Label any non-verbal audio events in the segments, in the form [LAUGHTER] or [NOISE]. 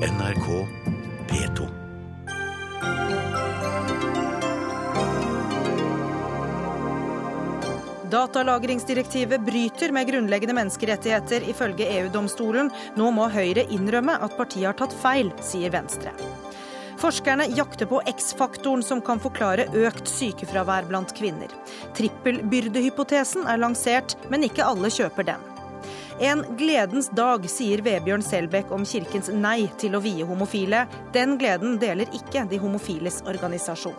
NRK P2. Datalagringsdirektivet bryter med grunnleggende menneskerettigheter, ifølge EU-domstolen. Nå må Høyre innrømme at partiet har tatt feil, sier Venstre. Forskerne jakter på X-faktoren som kan forklare økt sykefravær blant kvinner. Trippelbyrdehypotesen er lansert, men ikke alle kjøper den. En gledens dag, sier Vebjørn Selbekk om kirkens nei til å vie homofile. Den gleden deler ikke de homofiles organisasjon.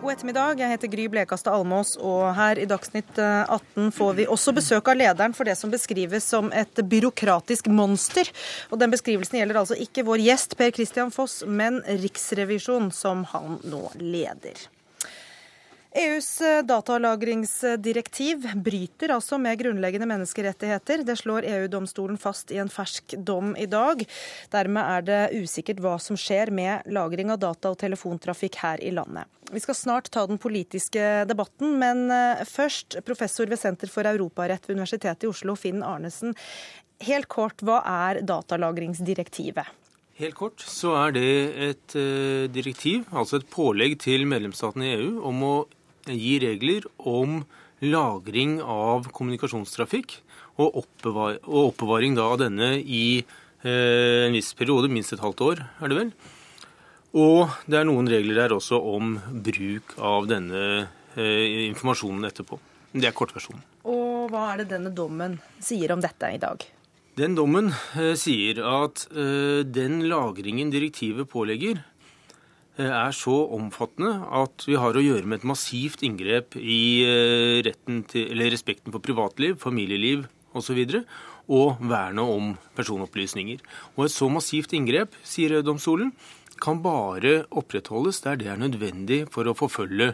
God ettermiddag, jeg heter Gry Blekastad Almås, og her i Dagsnytt 18 får vi også besøk av lederen for det som beskrives som et byråkratisk monster. Og den beskrivelsen gjelder altså ikke vår gjest Per Christian Foss, men Riksrevisjonen, som han nå leder. EUs eh, datalagringsdirektiv bryter altså med grunnleggende menneskerettigheter. Det slår EU-domstolen fast i en fersk dom i dag. Dermed er det usikkert hva som skjer med lagring av data og telefontrafikk her i landet. Vi skal snart ta den politiske debatten, men eh, først professor ved Senter for europarett ved Universitetet i Oslo, Finn Arnesen. Helt kort, hva er datalagringsdirektivet? Helt kort så er det et eh, direktiv, altså et pålegg til medlemsstatene i EU om å gi regler om lagring av kommunikasjonstrafikk og, oppbevar og oppbevaring av denne i eh, en viss periode, minst et halvt år, er det vel. Og det er noen regler der også om bruk av denne eh, informasjonen etterpå. Det er kortversjonen. Og hva er det denne dommen sier om dette i dag? Den dommen eh, sier at eh, den lagringen direktivet pålegger, er så omfattende at vi har å gjøre med et massivt inngrep i eh, til, respekten for privatliv, familieliv osv. Og, og vernet om personopplysninger. Og Et så massivt inngrep, sier domstolen, kan bare opprettholdes der det er nødvendig for å forfølge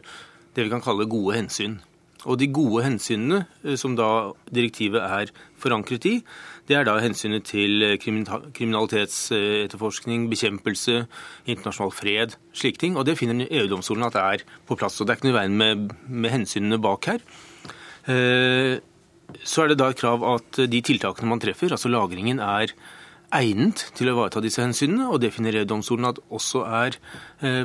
det vi kan kalle gode hensyn. Og de gode hensynene eh, som da direktivet er forankret i, det er da hensynet til eh, kriminalitetsetterforskning, bekjempelse, internasjonal fred, slike ting. Og det finner EU-domstolen at det er på plass. Og det er ikke noe i veien med, med hensynene bak her. Eh, så er det da et krav at de tiltakene man treffer, altså lagringen, er egnet til å ivareta disse hensynene, og det finner EU-domstolen at også er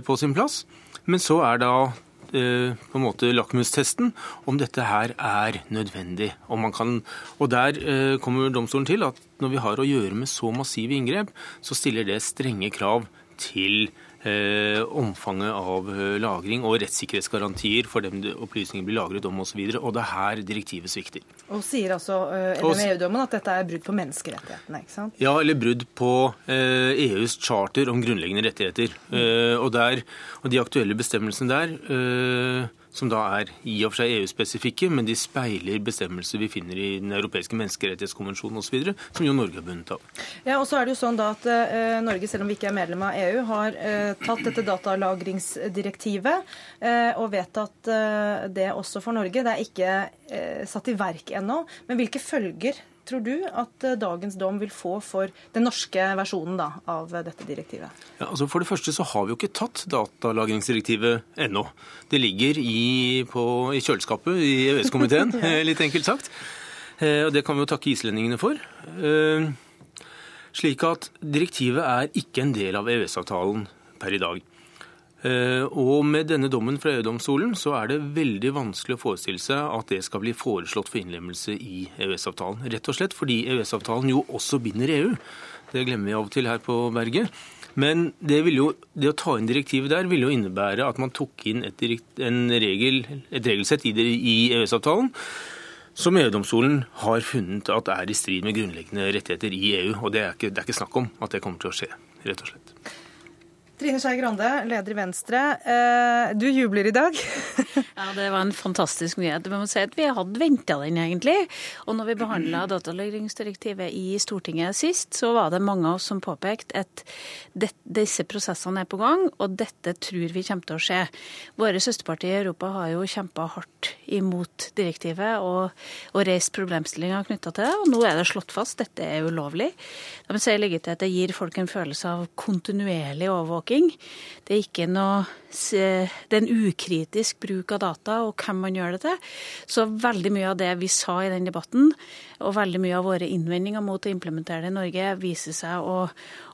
på sin plass. Men så er da Eh, på en måte lakmustesten om dette her er nødvendig. Kan, og Der eh, kommer domstolen til at når vi har å gjøre med så massive inngrep, så stiller det strenge krav til eh, omfanget av eh, lagring og rettssikkerhetsgarantier for dem opplysninger blir lagret om osv. Og, så og det er her direktivet svikter. Og sier altså eh, EU-dommen at dette er brudd på menneskerettighetene? ikke sant? Ja, eller brudd på eh, EUs charter om grunnleggende rettigheter. Mm. og, der, og de aktuelle bestemmelsene der eh, som da er i og for seg EU-spesifikke, men de speiler bestemmelser vi finner i Den europeiske menneskerettighetskonvensjonen osv., som jo Norge har bundet av. Ja, og så er det jo sånn da at uh, Norge, selv om vi ikke er medlem av EU, har uh, tatt dette datalagringsdirektivet uh, og vedtatt det også for Norge. Det er ikke satt i verk ennå. Men hvilke følger tror du at eh, dagens dom vil få for den norske versjonen da, av dette direktivet? Ja, altså for det første så har vi jo ikke tatt datalagringsdirektivet ennå. Det ligger i, på, i kjøleskapet i EØS-komiteen, [LAUGHS] [LAUGHS] litt enkelt sagt. Eh, og det kan vi jo takke islendingene for. Eh, slik at direktivet er ikke en del av EØS-avtalen per i dag. Eh, og med denne dommen fra EU-domstolen så er det veldig vanskelig å forestille seg at det skal bli foreslått for innlemmelse i EØS-avtalen. Rett og slett fordi EØS-avtalen jo også binder EU. Det glemmer vi av og til her på berget. Men det, jo, det å ta inn direktivet der ville jo innebære at man tok inn et, regel, et regelsett i, i EØS-avtalen som EU-domstolen har funnet at er i strid med grunnleggende rettigheter i EU. Og det er, ikke, det er ikke snakk om at det kommer til å skje, rett og slett. Trine Skei Grande, leder i Venstre. Eh, du jubler i dag. [LAUGHS] ja, det var en fantastisk nyhet. Vi må si at vi hadde venta den, egentlig. Og når vi behandla datalagringsdirektivet i Stortinget sist, så var det mange av oss som påpekte at det, disse prosessene er på gang, og dette tror vi kommer til å skje. Våre søsterpartier i Europa har jo kjempa hardt imot direktivet og, og reist problemstillinger knytta til det, og nå er det slått fast. Dette er ulovlig. De sier til at det gir folk en følelse av kontinuerlig overvåking overvåking. Det er ikke noe det er en ukritisk bruk av data og hvem man gjør det til. Så veldig mye av det vi sa i den debatten, og veldig mye av våre innvendinger mot å implementere det i Norge, viser seg å,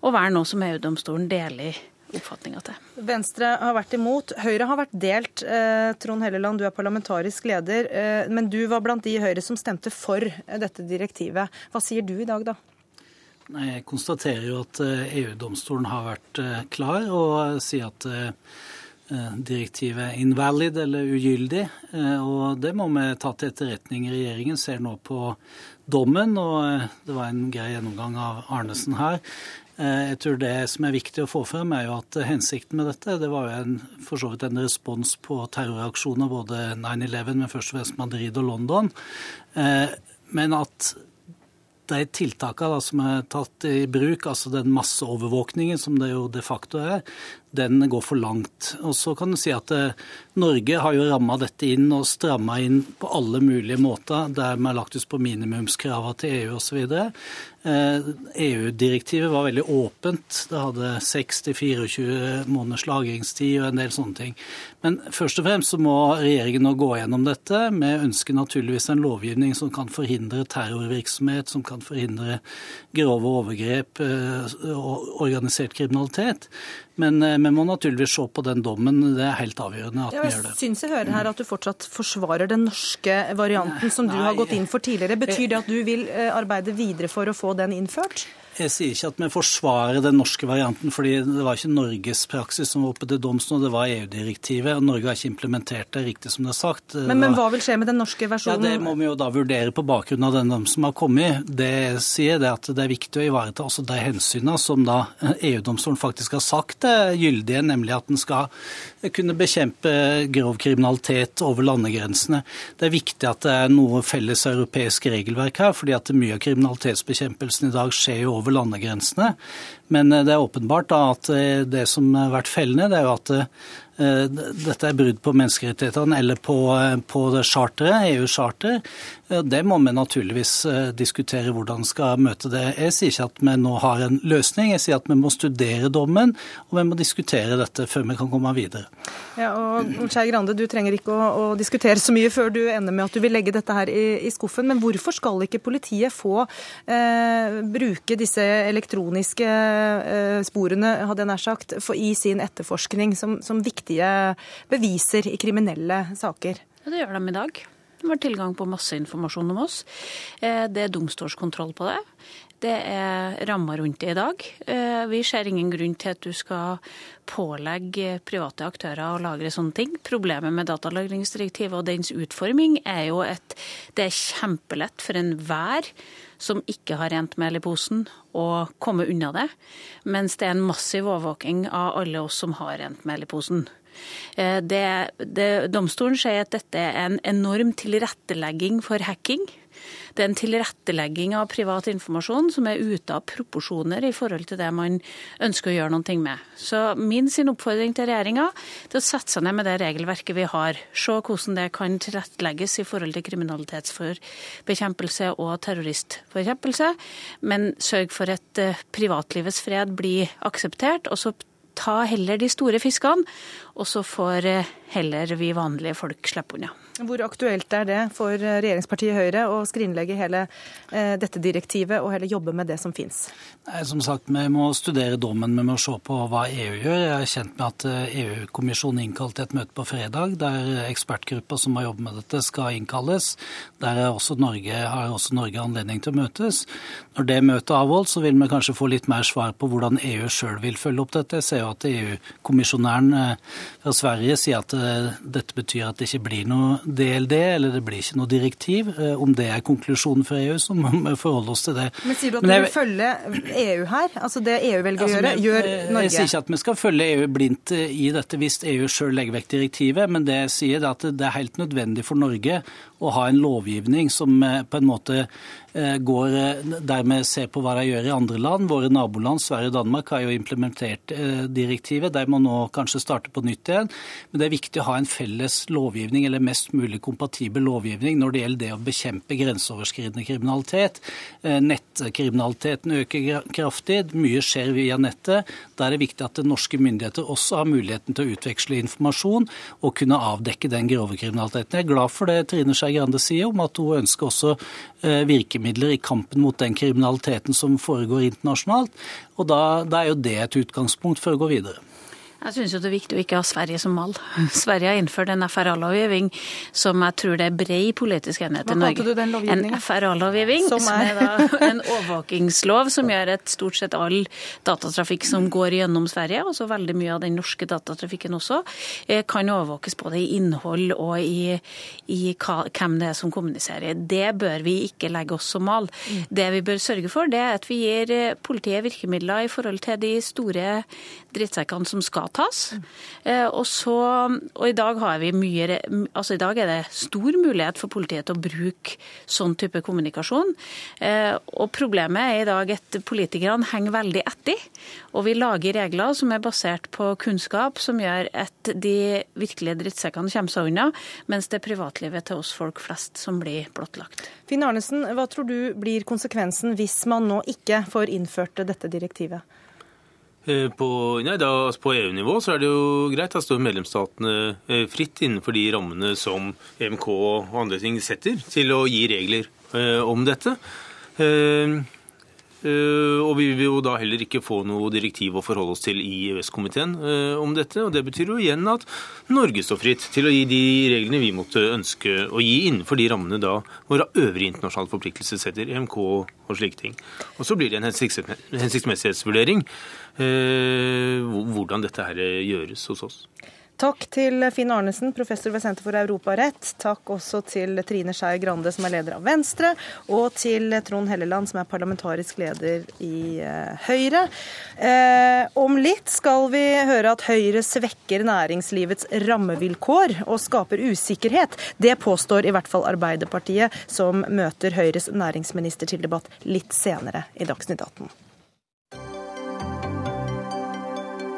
å være noe som EU-domstolen deler oppfatninga til. Venstre har vært imot. Høyre har vært delt. Eh, Trond Helleland, du er parlamentarisk leder, eh, men du var blant de i Høyre som stemte for eh, dette direktivet. Hva sier du i dag, da? Jeg konstaterer jo at EU-domstolen har vært klar og sier at direktivet er invalid eller ugyldig. Og det må vi ta til etterretning. Regjeringen ser nå på dommen, og det var en grei gjennomgang av Arnesen her. Eh, jeg tror Det som er viktig å få frem, er jo at hensikten med dette det var jo en, for så vidt en respons på terroraksjoner, både 9-11, men først og fremst Madrid og London. Eh, men at de tiltakene som er tatt i bruk, altså den masseovervåkningen som det jo de facto er, den går for langt. Og så kan du si at eh, Norge har jo ramma dette inn og stramma inn på alle mulige måter, der vi har lagt oss på minimumskravene til EU osv. EU-direktivet eh, e var veldig åpent. Det hadde 6-24 måneders lagringstid og en del sånne ting. Men først og fremst så må regjeringen nå gå gjennom dette. Vi ønsker naturligvis en lovgivning som kan forhindre terrorvirksomhet, som kan forhindre grove overgrep eh, og organisert kriminalitet. Men eh, vi må naturligvis se på den dommen. Det er helt avgjørende at vi gjør det. Jeg syns jeg hører her at du fortsatt forsvarer den norske varianten som du har gått inn for tidligere. Betyr det at du vil eh, arbeide videre for å få den innført? Jeg sier ikke at vi forsvarer den norske varianten, fordi det var ikke Norges praksis som var oppe til domstolen, det var EU-direktivet. og Norge har ikke implementert det riktig som det er sagt. Men, men, hva vil skje med den norske versjonen? Ja, Det må vi jo da vurdere på bakgrunn av den som har kommet. Det jeg sier det at det er viktig å ivareta også de hensynene som da EU-domstolen faktisk har sagt er gyldige, nemlig at den skal kunne bekjempe grov kriminalitet over landegrensene. Det er viktig at det er noe felles europeisk regelverk her, fordi at mye av kriminalitetsbekjempelsen i dag skjer jo over landegrensene. Men eh, det er åpenbart da at eh, det som har vært fellende, det er jo at eh, dette er brudd på menneskerettighetene eller på, på charteret, EU-charter. Det må vi naturligvis diskutere hvordan vi skal møte det. Jeg sier ikke at vi nå har en løsning, jeg sier at vi må studere dommen og vi må diskutere dette før vi kan komme videre. Ja, og Skei Grande, Du trenger ikke å, å, diskutere så mye før du ender med at du vil legge dette her i, i skuffen. Men hvorfor skal ikke politiet få eh, bruke disse elektroniske eh, sporene hadde jeg nær sagt, i sin etterforskning som, som viktige beviser i kriminelle saker? Ja, det gjør de i dag. De har tilgang på masse informasjon om oss. Eh, det er domstolskontroll på det. Det er rammer rundt det i dag. Eh, vi ser ingen grunn til at du skal pålegge private aktører å lagre sånne ting. Problemet med datalagringsdirektivet og dens utforming er jo at det er kjempelett for enhver som ikke har rent mel i posen, å komme unna det. Mens det er en massiv overvåking av alle oss som har rent mel i posen. Eh, det, det, domstolen sier at dette er en enorm tilrettelegging for hacking. Det er en tilrettelegging av privat informasjon som er ute av proporsjoner i forhold til det man ønsker å gjøre noe med. Så min sin oppfordring til regjeringa er å sette seg ned med det regelverket vi har. Se hvordan det kan tilrettelegges i forhold til kriminalitetsbekjempelse og terroristforkjempelse. Men sørg for at eh, privatlivets fred blir akseptert. og så ta heller de store fiskene, og så får eh, heller vi vanlige folk slippe unna. Hvor aktuelt er det for regjeringspartiet Høyre å skrinlegge hele eh, dette direktivet og heller jobbe med det som fins? Som sagt, Vi må studere dommen, vi må se på hva EU gjør. Jeg er kjent med at EU-kommisjonen eh, innkalte et møte på fredag, der ekspertgruppa som har jobbet med dette, skal innkalles. Der har også Norge anledning til å møtes. Når det møtet er avholdt, så vil vi kanskje få litt mer svar på hvordan EU sjøl vil følge opp dette. Jeg ser jo at EU-kommisjonæren eh, fra Sverige sier at dette betyr at det ikke blir noe DLD, eller det blir ikke noe direktiv. Eh, om det er konklusjonen for EU, så må vi forholde oss til det. Men sier du at du vil følge EU her? Altså det EU velger altså, å gjøre, gjør Norge? Jeg sier ikke at vi skal følge EU blindt eh, i dette hvis EU sjøl legger vekk direktivet, men det jeg sier er at det er helt nødvendig for Norge å ha en lovgivning som på en måte går dermed ser på hva de gjør i andre land. Våre naboland, Sverige og Danmark, har jo implementert direktivet. De må nå kanskje starte på nytt igjen. Men det er viktig å ha en felles lovgivning, eller mest mulig kompatibel lovgivning, når det gjelder det å bekjempe grenseoverskridende kriminalitet. Nettkriminaliteten øker kraftig. Mye skjer via nettet. Da er det viktig at norske myndigheter også har muligheten til å utveksle informasjon og kunne avdekke den grove kriminaliteten. Jeg er glad for det Trine Skei Grande sier om at hun ønsker også eh, virkemidler i kampen mot den kriminaliteten som foregår internasjonalt. Og da, da er jo det et utgangspunkt for å gå videre. Jeg syns det er viktig å ikke ha Sverige som mal. [LAUGHS] Sverige har innført en FRA-lovgivning som jeg tror det er bred politisk enighet i Norge. Hva kalte du den lovgivningen? En FRA-lovgivning, som, som, er en overvåkingslov som gjør at stort sett all datatrafikk som går gjennom Sverige, altså veldig mye av den norske datatrafikken også, eh, kan overvåkes både i innhold og i, i hvem det er som kommuniserer. Det bør vi ikke legge oss som mal. Det vi bør sørge for, det er at vi gir eh, politiet virkemidler i forhold til de store drittsekkene som skal tas. Eh, og, så, og i dag mye Altså i dag er det stor mulighet for politiet til å bruke sånn type kommunikasjon. Eh, og problemet er i dag at politikerne henger veldig etter. Og vi lager regler som er basert på kunnskap, som gjør at de virkelige drittsekkene kommer seg unna, mens det er privatlivet til oss folk flest som blir blottlagt. Finn Arnesen, hva tror du blir konsekvensen hvis man nå ikke får innført dette direktivet? Eh, på, altså på EU-nivå så er det jo greit. Da står medlemsstatene eh, fritt innenfor de rammene som EMK og andre ting setter, til å gi regler eh, om dette. Eh, og vi vil jo da heller ikke få noe direktiv å forholde oss til i EØS-komiteen eh, om dette. og Det betyr jo igjen at Norge står fritt til å gi de reglene vi måtte ønske å gi innenfor de rammene da våre øvrige internasjonale forpliktelser setter, EMK og slike ting. Og så blir det en hensiktsmessighetsvurdering eh, hvordan dette her gjøres hos oss. Takk til Finn Arnesen, professor ved Senter for europarett. Takk også til Trine Skei Grande, som er leder av Venstre, og til Trond Helleland, som er parlamentarisk leder i uh, Høyre. Eh, om litt skal vi høre at Høyre svekker næringslivets rammevilkår og skaper usikkerhet. Det påstår i hvert fall Arbeiderpartiet, som møter Høyres næringsminister til debatt litt senere i Dagsnytt 18.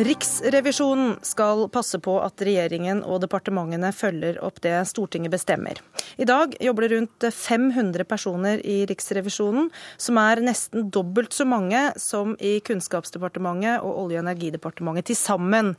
Riksrevisjonen skal passe på at regjeringen og departementene følger opp det Stortinget bestemmer. I dag jobber det rundt 500 personer i Riksrevisjonen, som er nesten dobbelt så mange som i Kunnskapsdepartementet og Olje- og energidepartementet til sammen.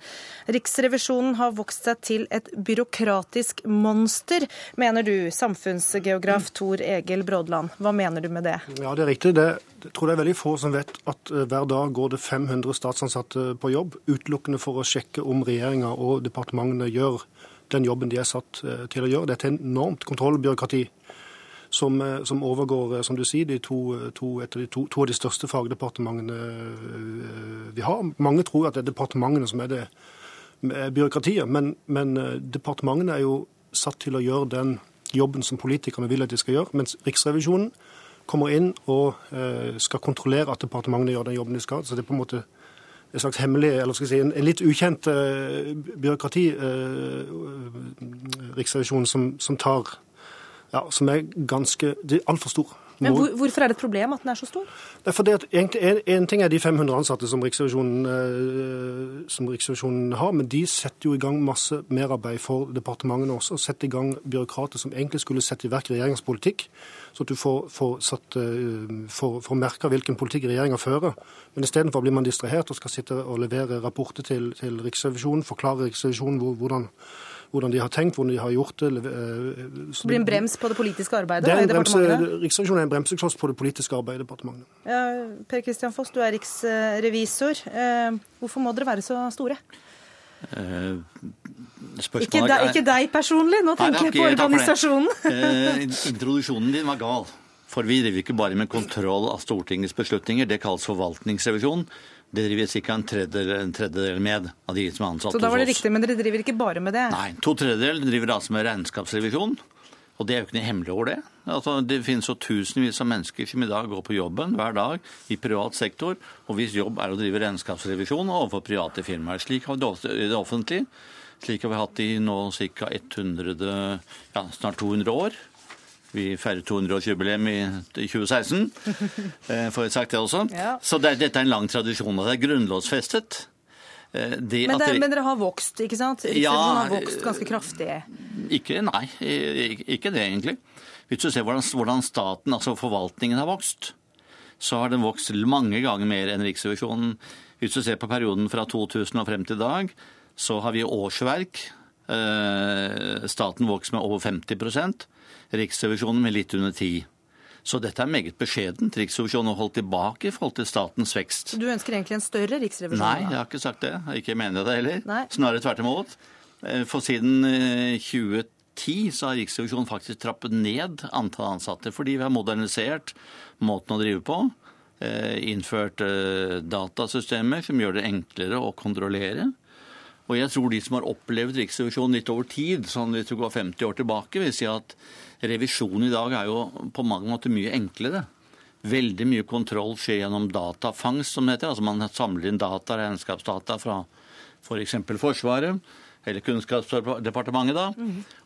Riksrevisjonen har vokst seg til et byråkratisk monster, mener du, samfunnsgeograf Tor Egil Brådland. Hva mener du med det? Ja, det er riktig. Det, jeg tror det er veldig få som vet at eh, hver dag går det 500 statsansatte på jobb utelukkende for å sjekke om regjeringa og departementene gjør den jobben de er satt eh, til å gjøre. Dette er et enormt kontrollbyråkrati som, eh, som, overgår, som du sier, de to, to, de to, to, av de største fagdepartementene vi har. Mange tror at det er departementene som er det byråkratiet, men, men departementene er jo satt til å gjøre den jobben som politikerne vil at de skal gjøre, mens Riksrevisjonen kommer inn og skal kontrollere at departementene gjør den jobben de skal. Så det er på en måte en slags hemmelig, eller skal jeg si, en, en litt ukjent uh, byråkrati, uh, Riksrevisjonen, som, som, tar ja, Som er ganske altfor stor. Men hvor, Hvorfor er det et problem at den er så stor? Det er fordi at en, en, ting er de 500 ansatte som Riksrevisjonen, uh, som Riksrevisjonen har, men de setter jo i gang masse merarbeid for departementene også. Setter i gang byråkrater som egentlig skulle sette i verk regjeringens politikk så at du får, får, satt, eh, får, får merka hvilken politikk regjeringa fører. Men istedenfor blir man distrahert og skal sitte og levere rapporter til, til Riksrevisjonen, forklare Riksrevisjonen hvordan, hvordan de har tenkt, hvordan de har gjort det. Eh, så det blir en brems på det politiske arbeidet? Det er en bremse, Riksrevisjonen er en bremsekloss på det politiske arbeidet i departementet. Ja, per Kristian Foss, du er riksrevisor. Eh, hvorfor må dere være så store? Uh, ikke, deg, ikke, deg personlig, nå tenker jeg på organisasjonen. uh, introduksjonen din var gal. For vi driver ikke bare med kontroll av Stortingets beslutninger, det kalles forvaltningsrevisjon. Det driver ca. En, en tredjedel med av de som er ansatt hos oss. Så da var det riktig, men dere driver ikke bare med det? Nei, to tredjedeler driver altså med regnskapsrevisjon. Og det er jo ikke noe hemmelig over det. Altså, det finnes jo tusenvis av mennesker som i dag går på jobben hver dag i privat sektor, og hvis jobb er å drive regnskapsrevisjon overfor private firmaer. Slik har vi det i det offentlige. Slik har vi hatt i nå ca. 100, ja, snart 200 år. Vi feirer 200-årsjubileum i 2016, [LAUGHS] eh, får jeg sagt det også. Ja. Så det, er- dette er en lang tradisjon, og det er grunnlovsfestet. Eh, Det Men, det- men dere har vokst, ikke sant? Riksrevisjonen Ja, har vokst ganske kraftig. Ikke, nei, ikke det egentlig. Hvis du ser hvordan, hvordan staten, altså forvaltningen, har vokst, så har den vokst mange ganger mer enn Riksrevisjonen. Hvis du ser på perioden fra 2000 og frem til i dag, så har vi årsverk. Eh, Staten vokst med over 50 Riksrevisjonen med litt under 10 Så dette er meget beskjedent. Riksrevisjonen har holdt tilbake i forhold til statens vekst. Du ønsker egentlig en større riksrevisjon? Nei, jeg har ikke sagt det. Ikke mener jeg det heller. Nei. Snarere tvert imot. Eh, For siden eh, 2010 så har Riksrevisjonen faktisk trappet ned antall ansatte, fordi vi har modernisert måten å drive på. eh, Innført eh, datasystemer som gjør det enklere å kontrollere. Og jeg tror de som har opplevd Riksrevisjonen litt over tid, sånn hvis du går 50 år tilbake, vil si at revisjon i dag er jo på mange måter mye enklere. Veldig mye kontroll skjer gjennom datafangst, som det heter. Altså man samler inn data, regnskapsdata fra f.eks. For Forsvaret eller Kunnskapsdepartementet, da,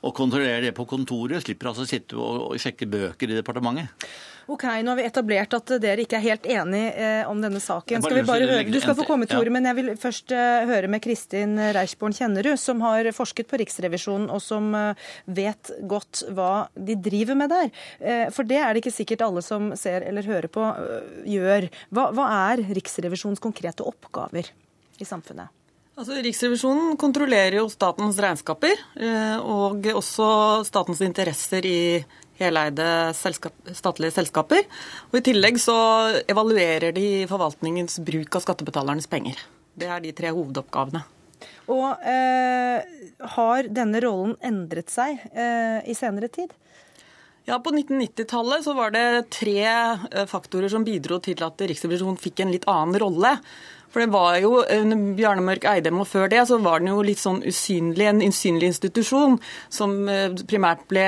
og kontrollerer det på kontoret. Slipper altså å sitte og og sjekke bøker i departementet. Ok, Nå har vi etablert at dere ikke er helt enige eh, om denne saken. Skal vi bare høre, du skal få komme til ja. ordet, men jeg vil først eh, høre med Kristin Reichborn Kjennerud, som har forsket på Riksrevisjonen, og som eh, vet godt hva de driver med der. Eh, For det er det ikke sikkert alle som ser eller hører på, eh, gjør. Hva, hva er Riksrevisjonens konkrete oppgaver i samfunnet? Altså, Riksrevisjonen kontrollerer jo statens regnskaper, eh, og også statens interesser i heleide selskap, statlige selskaper. Og I tillegg så evaluerer de forvaltningens bruk av skattebetalernes penger. Det er de tre hovedoppgavene. Og eh, har denne rollen endret seg eh, i senere tid? Ja, På 1990-tallet så var det tre eh, faktorer som bidro til at Riksrevisjonen fikk en litt annen rolle. For det var jo, Under Bjarne Mørk Eidem og før det, så var den jo litt sånn usynlig, en usynlig institusjon som eh, primært ble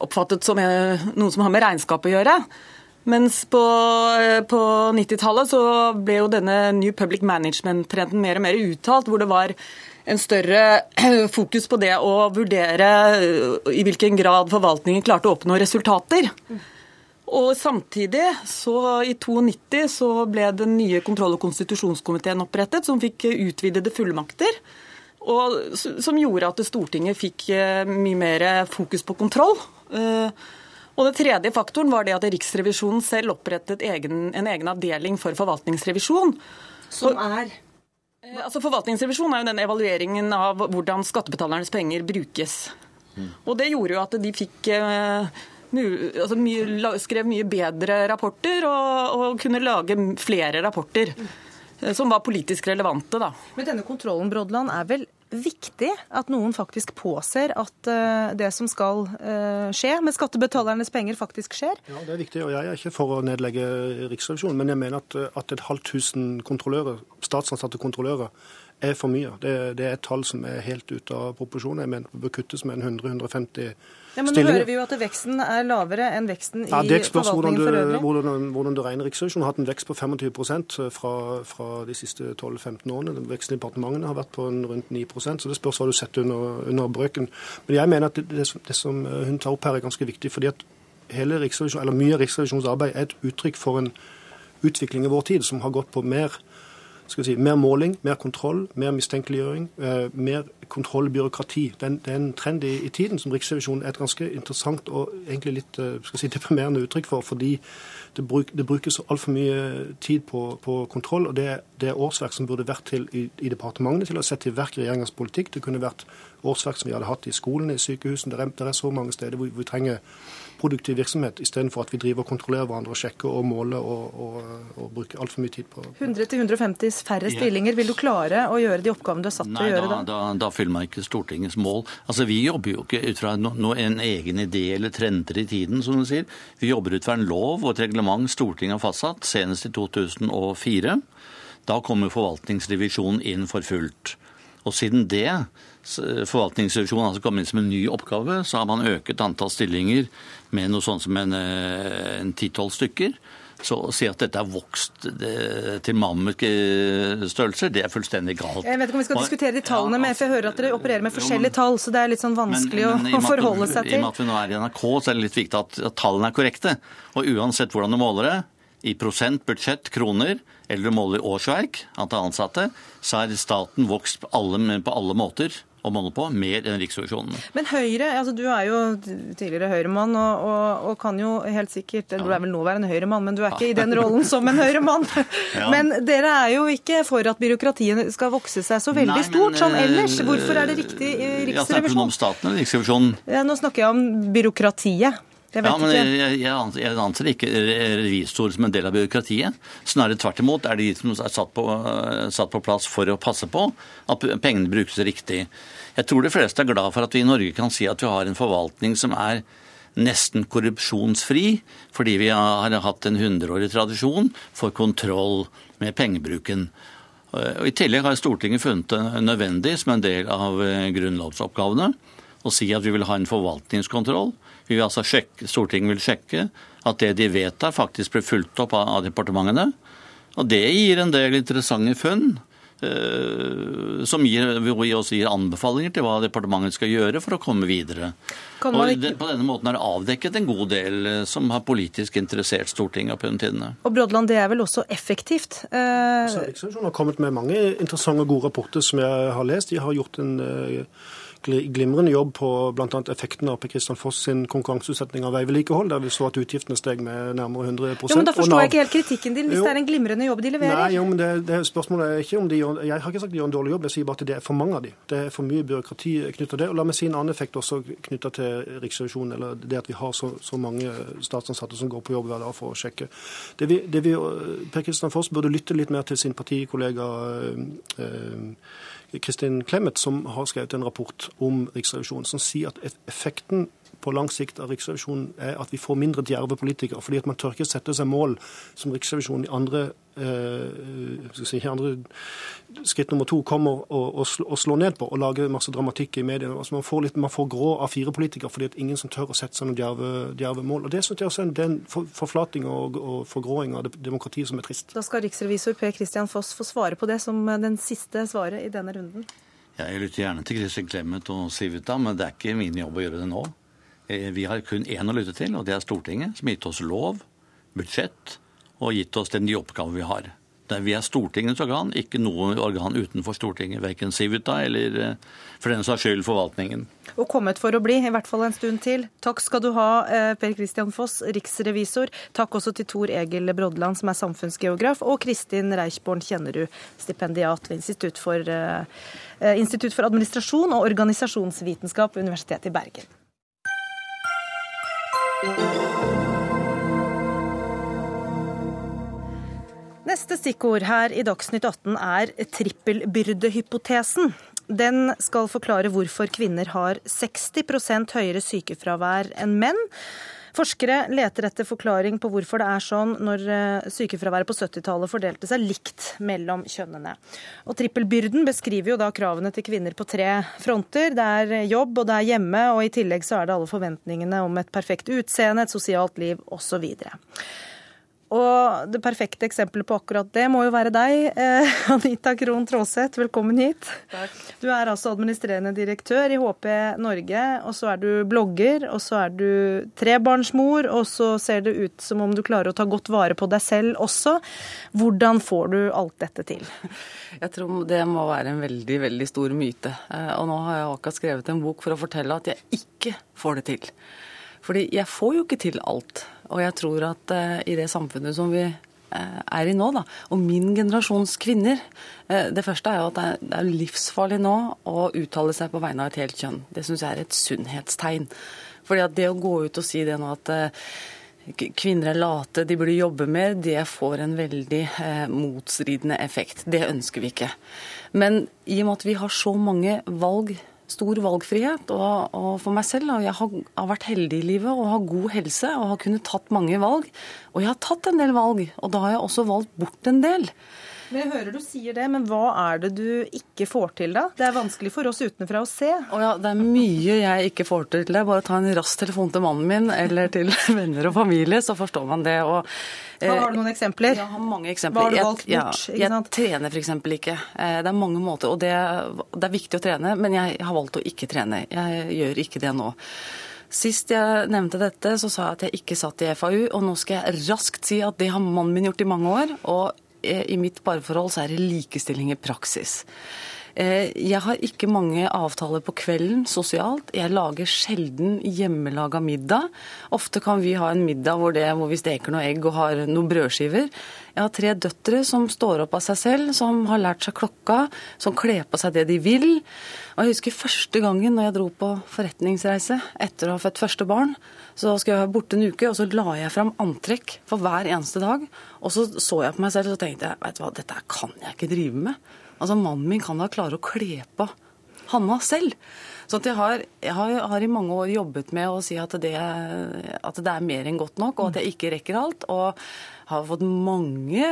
oppfattet som eh, noe som har med regnskap å gjøre. Mens på, eh, på 90-tallet så ble jo denne New Public Management-trenden mer og mer uttalt, hvor det var en større [CLEARS THROAT] fokus på det å vurdere eh, i hvilken grad forvaltningen klarte å oppnå resultater. Og samtidig, så i 92 så ble den nye kontroll- og konstitusjonskomiteen opprettet, som fikk eh, utvidede fullmakter. Og som gjorde at Stortinget fikk eh, mye mer fokus på kontroll. Og den tredje faktoren var det at Riksrevisjonen selv opprettet egen, en egen avdeling for forvaltningsrevisjon. Som er Altså Forvaltningsrevisjon er jo den evalueringen av hvordan skattebetalernes penger brukes. Og det gjorde jo at de fikk eh, altså mye, skrev mye bedre rapporter og, og kunne lage flere rapporter eh, som var politisk relevante. da. Men denne kontrollen, Brodland, er vel viktig at noen faktisk påser at eh, det som skal eh, skje med skattebetalernes penger, faktisk skjer? Ja, Det er viktig, og jeg er ikke for å nedlegge Riksrevisjonen, men jeg mener at, at et halvt tusen kontrollører, statsansatte kontrollører er for mye. Det, det er et tall som er helt ute av proporsjon. Jeg mener det bør kuttes med en 100-150 Ja, men nå hører vi jo at veksten er lavere enn veksten Ja, i Det spørs forvaltningen for øvrig. hvordan, hvordan du regner. Riksrevisjonen har hatt en vekst på 25% fra, fra de siste 12-15 årene. Den Veksten i departementene har vært på rundt 9% så det spørs hva du setter under, under brøken. Men jeg mener at det, det, som- det som hun tar opp her er ganske viktig. fordi at hele eller Mye av Riksrevisjonens arbeid er et uttrykk for en utvikling i vår tid som har gått på mer skal si, mer måling, mer kontroll, mer mistenkeliggjøring, eh, mer kontrollbyråkrati. Det er en, det er en trend i, i tiden som Riksrevisjonen er et ganske interessant og egentlig litt eh, skal si, deprimerende uttrykk for. fordi det, bruk, det brukes altfor mye tid på, på kontroll. og det, er- det er årsverk som burde vært til i, i departementene til å sette i verk regjeringens politikk. Det kunne vært årsverk som vi hadde hatt i skolen, i sykehusene. Det er, det er så mange steder hvor vi trenger produktiv virksomhet, istedenfor at vi driver og kontrollerer hverandre og sjekker og måler og, og, og bruker altfor mye tid på 100-150 færre stillinger. Vil du klare å gjøre de oppgavene du er satt til å gjøre da, da? da, da fyller man ikke Stortingets mål. Altså, Vi jobber jo ikke ut fra no, no, en egen idé eller trender i tiden, som du sier. Vi jobber ut fra en lov og et reglement Stortinget har fastsatt, senest i 2004. Da kommer forvaltningsrevisjonen inn for fullt. Og siden det, forvaltningsrevisjonen altså kom inn som en ny oppgave, så har man øket antall stillinger med noe sånt som en, en ti-tolv stykker. Så å si at dette har vokst til mammutstørrelser, det er fullstendig galt. Jeg vet ikke om vi skal diskutere de tallene, men jeg hører at dere opererer med forskjellige tall, så det er litt sånn vanskelig men, [LAUGHS] men, å forholde seg til. I og med at vi nå er i NRK, så er det litt viktig at, at tallene er korrekte. Og uansett hvordan du måler det, i prosent, budsjett, kroner, eller du måler årsverk, antall ansatte, så er staten vokst på alle, på alle måter å manne på, mer enn Riksrevisjonen. Men Høyre, altså du er jo tidligere Høyre-mann og, og, og, kan jo helt sikkert Du er vel nåværende Høyre-mann, men du er ikke i den rollen som en Høyre-mann. [LAUGHS] ja. Men dere er jo ikke for at byråkratiet skal vokse seg så veldig Nei, men, stort som ellers. Hvorfor er det riktig i Riksrevisjonen? Ja, snakker du om staten eller Riksrevisjonen? Ja, nå snakker jeg om byråkratiet. Jeg ja, men jeg, jeg, anser ikke revisor som en del av byråkratiet. Snarere tvert imot er det de som er satt på, satt på, plass for å passe på at pengene brukes riktig. Jeg tror de fleste er glad for at vi i Norge kan si at vi har en forvaltning som er nesten korrupsjonsfri, fordi vi har hatt en hundreårig tradisjon for kontroll med pengebruken. Og I tillegg har Stortinget funnet det nødvendig som en del av grunnlovsoppgavene å si at vi vil ha en forvaltningskontroll vi vil altså sjekke, Stortinget vil sjekke at det de vedtar, faktisk blir fulgt opp av, departementene. Og det gir en del interessante funn. Uh, som gir, vi også gir anbefalinger til hva departementet skal gjøre for å komme videre. Ikke... Og På denne måten er det avdekket en god del uh, som har politisk interessert Stortinget opp gjennom tidene. Og Brodland, det er vel også effektivt? Uh... Riksrevisjonen har kommet med mange interessante og gode rapporter som jeg har lest. De har gjort en glimrende jobb på bl.a. effekten av Per Kristian Foss sin konkurranseutsetting av veivedlikehold, der vi så at utgiftene steg med nærmere 100 Jo, men Da forstår jeg ikke helt kritikken din, hvis jo, det er en glimrende jobb de leverer. Nei, jo, men det, det spørsmålet er ikke om de gjør Jeg har ikke sagt de gjør en dårlig jobb, jeg sier bare at det er for mange av de. Det er for mye byråkrati knyttet til det. Og la meg si en annen effekt også knytta til Riksrevisjonen, eller det at vi har så, så, mange statsansatte som går på jobb hver dag for å sjekke. Det vi, det vi, per Kristian Foss burde lytte litt mer til sin partikollega øh, Kristin Clemet, som har skrevet en rapport om Riksrevisjonen, som sier at effekten på lang sikt av Riksrevisjonen er at vi får mindre djerve politikere. fordi at man tør ikke sette seg mål som Riksrevisjonen i andre, eh, si, andre skritt nummer to kommer og, og, slår ned på og lager masse dramatikk i mediene. Altså man, får litt, man får grå av fire politikere fordi at ingen som tør å sette seg noen djerve, djerve mål. Og Det synes jeg også er en forflating og, og forgråing av demokratiet som er trist. Da skal riksrevisor Per Christian Foss få svare på det som den siste svaret i denne runden. Jeg lytter gjerne til Kristin Clemet og Sivita, men det er ikke min jobb å gjøre det nå. Eh, vi har kun én å lytte til, og det er Stortinget, som har gitt oss lov, budsjett og gitt oss den nye oppgaven vi har. Vi er Stortingets organ, ikke noe organ utenfor Stortinget. Verken Civita eller eh, for den saks skyld forvaltningen. Og kommet for å bli, i hvert fall en stund til. Takk skal du ha, eh, Per Christian Foss, riksrevisor. Takk også til Tor Egil Brodland, som er samfunnsgeograf, og Kristin Reichborn Kjennerud, stipendiat ved Institutt for, Institutt for administrasjon og organisasjonsvitenskap ved Universitetet i Bergen. Neste stikkord her i Dagsnytt 18 er trippelbyrdehypotesen. Den skal forklare hvorfor kvinner har 60% høyere sykefravær enn menn. Forskere leter etter forklaring på hvorfor det er sånn når eh, sykefraværet på 70-tallet fordelte seg likt mellom kjønnene. Og Trippelbyrden beskriver jo da kravene til kvinner på tre fronter. Det er jobb, og det er hjemme, og i tillegg så er det alle forventningene om et perfekt utseende, et sosialt liv osv. Og det perfekte eksempelet på akkurat det må jo være deg, eh, [LAUGHS] Anita Krohn Traaseth. Velkommen hit. Takk. Du er altså administrerende direktør i HP Norge, og så er du blogger, og så er du trebarnsmor, og så ser det ut som om du klarer å ta godt vare på deg selv også. Hvordan får du alt dette til? [LAUGHS] Jeg tror det må være en veldig, veldig stor myte. Eh, og nå har jeg akkurat skrevet en bok for å fortelle at jeg ikke får det til. Fordi jeg får jo ikke til alt. Og jeg tror at uh, i det samfunnet som vi uh, er i nå, da, og min generasjons kvinner uh, Det første er jo at det er, livsfarlig nå å uttale seg på vegne av et helt kjønn. Det syns jeg er et sunnhetstegn. Fordi at det å gå ut og si det nå at kvinner er late, de burde jobbe mer, det får en veldig motstridende effekt. Det ønsker vi ikke. Men i og med at vi har så mange valg stor valgfrihet. Og, og for meg selv, og jeg har, har, vært heldig i livet og har god helse og har kunnet tatt mange valg. Og jeg har tatt en del valg, og da har jeg også valgt bort en del. Men jeg hører du sier det, men hva er det du ikke får til da? Det er vanskelig for oss utenfra å se. Å ja, det er mye jeg ikke får til. Det er bare å ta en rask telefon til mannen min eller til [LAUGHS] venner og familie, så forstår man det. Og, hva Har du noen eksempler? Jeg har mange eksempler. Hva har du valgt bort? Jeg, ja, jeg trener f.eks. ikke. Eh, det er mange måter, og det, det er viktig å trene, men jeg har valgt å ikke trene. Jeg gjør ikke det nå. Sist jeg nevnte dette, så sa jeg at jeg ikke satt i FAU, og nå skal jeg raskt si at det har mannen min gjort i mange år. og Eh, i mitt parforhold så er det likestilling i praksis. Eh, jeg har ikke mange avtaler på kvelden sosialt. Jeg lager sjelden hjemmelaga middag. Ofte kan vi ha en middag hvor, det, hvor, vi steker noe egg og har noen brødskiver. Jeg har tre døtre som står opp av seg selv, som har lært seg klokka, som kler på seg det de vil. Og Jeg husker første gangen når jeg dro på forretningsreise etter å ha født første barn. Så skulle jeg være borte en uke, og så la jeg fram antrekk for hver eneste dag. Og så så jeg på meg selv og tenkte jeg, vet du hva, dette kan jeg ikke drive med. Altså, Mannen min kan da klare å kle på Hanna selv. Så jeg har, jeg, har, har, i mange år jobbet med å si at det, at det, er mer enn godt nok, og at jeg ikke rekker alt. Og har fått mange,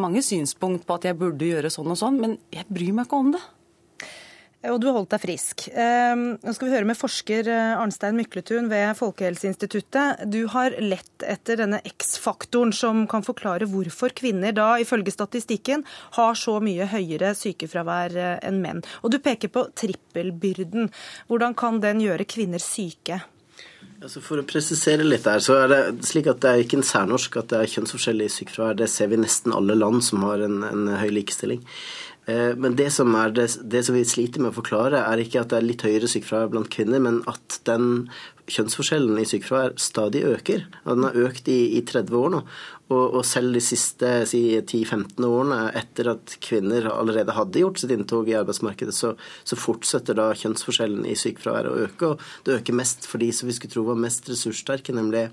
mange synspunkt på at jeg burde gjøre sånn og sånn, men jeg bryr meg ikke om det. Og du holdt deg frisk. Ehm, nå skal vi høre med forsker eh, Arnstein Mykletun ved Folkehelseinstituttet. Du har lett etter denne X-faktoren som kan forklare hvorfor kvinner da, ifølge statistikken, har så mye høyere sykefravær eh, enn menn. Og du peker på trippelbyrden. Hvordan kan den gjøre kvinner syke? Altså for å presisere litt der, så er det slik at det er ikke en særnorsk at det er kjønnsforskjellig sykefravær. Det ser vi i nesten alle land som har en, en høy likestilling. Eh, men det som, det, det som, vi sliter med å forklare, er ikke at det er litt høyere sykefravær blant kvinner, men at den kjønnsforskjellen i sykefravær stadig øker. Og den har økt i, i 30 år nå. Og, og selv de siste si, 10-15 årene etter at kvinner allerede hadde gjort sitt inntog i arbeidsmarkedet, så, så fortsetter da kjønnsforskjellen i sykefravær å øke. Og det øker mest for de som vi skulle tro var mest ressurssterke, nemlig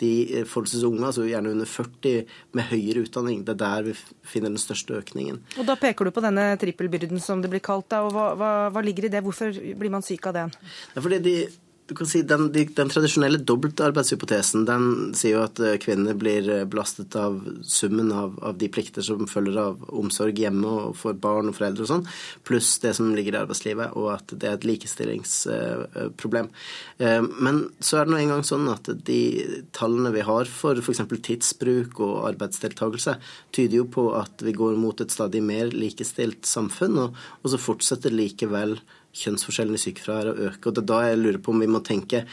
de eh, forholdsvis unge, altså gjerne under 40 med høyere utdanning. Det er der vi finner den største økningen. Og Da peker du på denne trippelbyrden som det blir kalt. Da, og hva, hva, hva ligger i det? Hvorfor blir man syk av den? Det er fordi de du kan si Den, den tradisjonelle dobbeltarbeidshypotesen den sier jo at eh, kvinner blir eh, belastet av summen av, av, de plikter som følger av omsorg hjemme og for barn og foreldre og sånn, pluss det som ligger i arbeidslivet, og at det er et likestillingsproblem. Eh, men så er det nå engang sånn at de tallene vi har for f.eks. tidsbruk og arbeidsdeltakelse, tyder jo på at vi går mot et stadig mer likestilt samfunn, og, og så fortsetter likevel kjønnsforskjellen i sykefravær å øke. og Det er da jeg lurer på om vi må tenke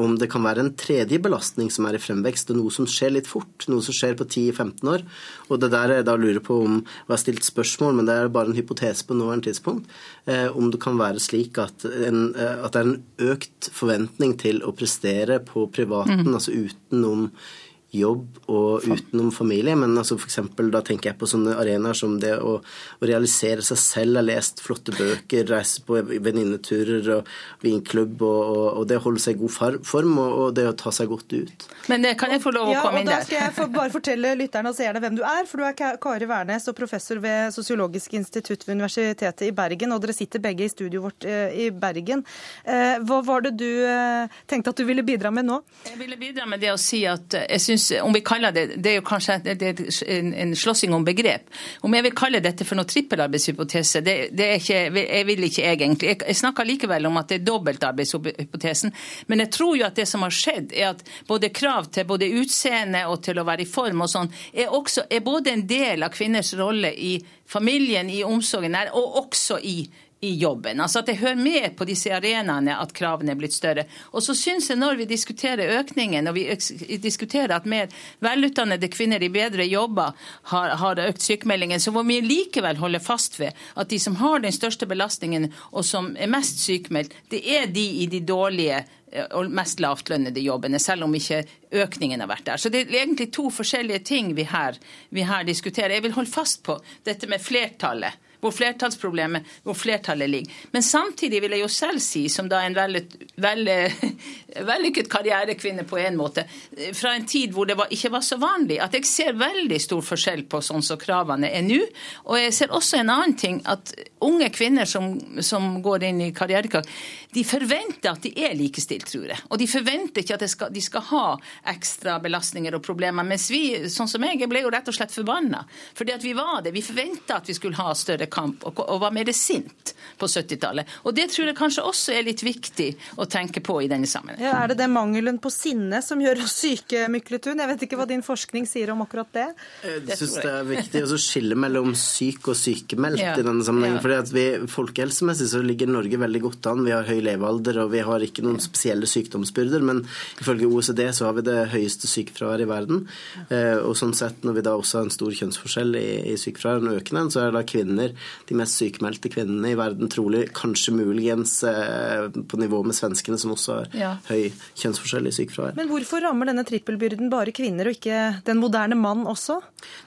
om det kan være en tredje belastning som er i fremvekst, og noe som skjer litt fort, noe som skjer på 10-15 år. Og det der jeg da lurer på om og har stilt spørsmål, men det er bare en hypotese på nåværende tidspunkt, eh, om det kan være slik at, en, eh, at, det er en økt forventning til å prestere på privaten, mm. altså utenom jobb og utenom familie. Men altså for eksempel, da tenker jeg på sånne arenaer som det å, å realisere seg selv, ha lest flotte bøker, reise på venninneturer og vinklubb, og, og, og, det å holde seg i god form og, og, det å ta seg godt ut. Men det kan jeg få lov å komme inn der? Ja, og Da skal jeg for, bare fortelle lytterne og seerne hvem du er. For du er Kari Wærnes og professor ved Sosiologisk institutt ved Universitetet i Bergen. Og dere sitter begge i studioet vårt eh, i Bergen. Eh, hva var det du eh, tenkte at du ville bidra med nå? Jeg ville bidra med det å si at jeg syns synes, om vi kaller det Det er jo kanskje en, en slåssing om begrep. Om jeg vil kalle dette for noe trippelarbeidshypotese, det, det er ikke, jeg vil ikke egentlig. Jeg, jeg snakker likevel om at det er dobbeltarbeidshypotesen. Men jeg tror jo at det som har skjedd, er at både krav til både utseende og til å være i form og sånn, er, også, er både en del av kvinners rolle i familien, i omsorgen og også i i jobben. Altså at det hører med på disse arenaene at kravene er blitt større. Og så syns jeg når vi diskuterer økningen, og vi diskuterer at mer velutdannede kvinner i bedre jobber har, har økt sykemeldingen, så må vi likevel holde fast ved at de som har den største belastningen, og som er mest sykemeldt, det er de i de dårlige eh, og mest lavtlønnede jobbene, selv om ikke økningen har vært der. Så det er egentlig to forskjellige ting vi her, vi her diskuterer. Jeg vil holde fast på dette med flertallet hvor flertallsproblemet, hvor flertallet ligger. Men samtidig vil jeg jo selv si, som da en [LAUGHS] vellykket karrierekvinne på en måte, fra en tid hvor det var, ikke var så vanlig, at jeg ser veldig stor forskjell på sånn som kravene er nå. Og jeg ser også en annen ting, at unge kvinner som, som går inn i karrierekak, de forventer at de er likestilt, tror jeg. Og de forventer ikke at skal, de skal ha ekstra belastninger og problemer. Mens vi, sånn som jeg, jeg ble jo rett og slett forbanna. Fordi at vi var det. Vi forventa at vi skulle ha større kamp, og, og var mer sint på 70-tallet. Og det tror jeg kanskje også er litt viktig å tenke på i denne sammenhengen. Ja, er det den mangelen på sinne som gjør oss syke, Mykletun? Jeg vet ikke hva din forskning sier om akkurat det? Jeg syns det er viktig å skille mellom syk og sykemeldt ja. i denne sammenhengen. Ja. fordi at vi Folkehelsemessig så ligger Norge veldig godt an. Vi har høy levealder og vi har ikke noen spesielle sykdomsbyrder. Men ifølge OECD så har vi det høyeste sykefraværet i verden. Eh, og sånn sett, når vi da også har en stor kjønnsforskjell i, i sykefraværet, en økende så er da kvinner de mest sykemeldte kvinnene i verden trolig kanskje muligens eh, på nivå med svenskene, som også har ja. høy kjønnsforskjell i sykefravær. Men hvorfor rammer denne trippelbyrden bare kvinner, og ikke den moderne mann også?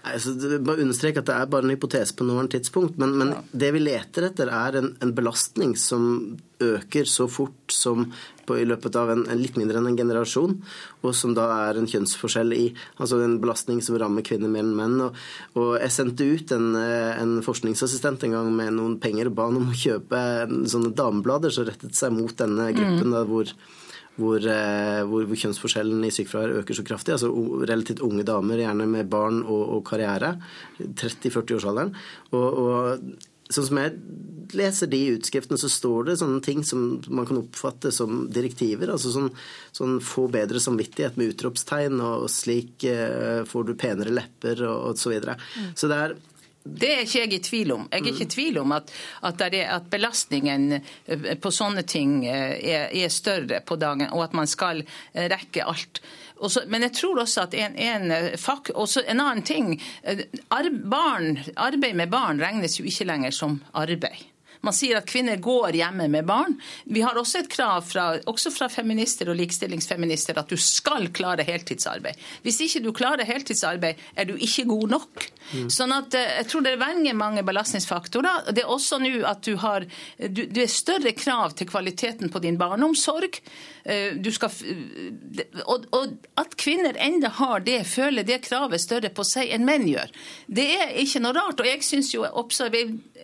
Nei, altså, bare understreke at Det er bare en hypotese på nåværende tidspunkt. Men, men ja. det vi leter etter, er en, en belastning som øker så fort som på, i løpet av en, en, litt mindre enn en generasjon, og som da er en kjønnsforskjell i altså en belastning som rammer kvinner mer enn menn. Og, og jeg sendte ut en, en, forskningsassistent en gang med noen penger og ba han om å kjøpe sånne dameblader som rettet seg mot denne gruppen mm. da, hvor hvor, eh, hvor, hvor, kjønnsforskjellen i sykefravær øker så kraftig. altså Relativt unge damer, gjerne med barn og, og karriere. 30-40-årsalderen. Og, og Sånn som jeg leser de utskriftene, så står det sånne ting som man kan oppfatte som direktiver. altså Sånn, sånn få bedre samvittighet med utropstegn, og, slik uh, får du penere lepper, og, og så videre. Mm. Så det er det er ikke jeg i tvil om. Jeg er ikke i tvil om at, at, er, at belastningen eh, på sånne ting eh, er, er, større på dagen, og at man skal eh, rekke alt. Også, men jeg tror også at en, en, også en annen ting barn, Arbeid med barn regnes jo ikke lenger som arbeid. Man sier at kvinner går hjemme med barn. Vi har også et krav fra, også fra feminister og likestillingsfeminister at du skal klare heltidsarbeid. Hvis ikke du klarer heltidsarbeid, er du ikke god nok. Mm. Sånn at eh, Jeg tror det er veldig mange belastningsfaktorer. Det er også nå at du har du, du er større krav til kvaliteten på din barneomsorg. Eh, du skal, og, og at kvinner enda har det, føler det kravet større på seg enn menn gjør. Det er ikke noe rart. og jeg synes jo også,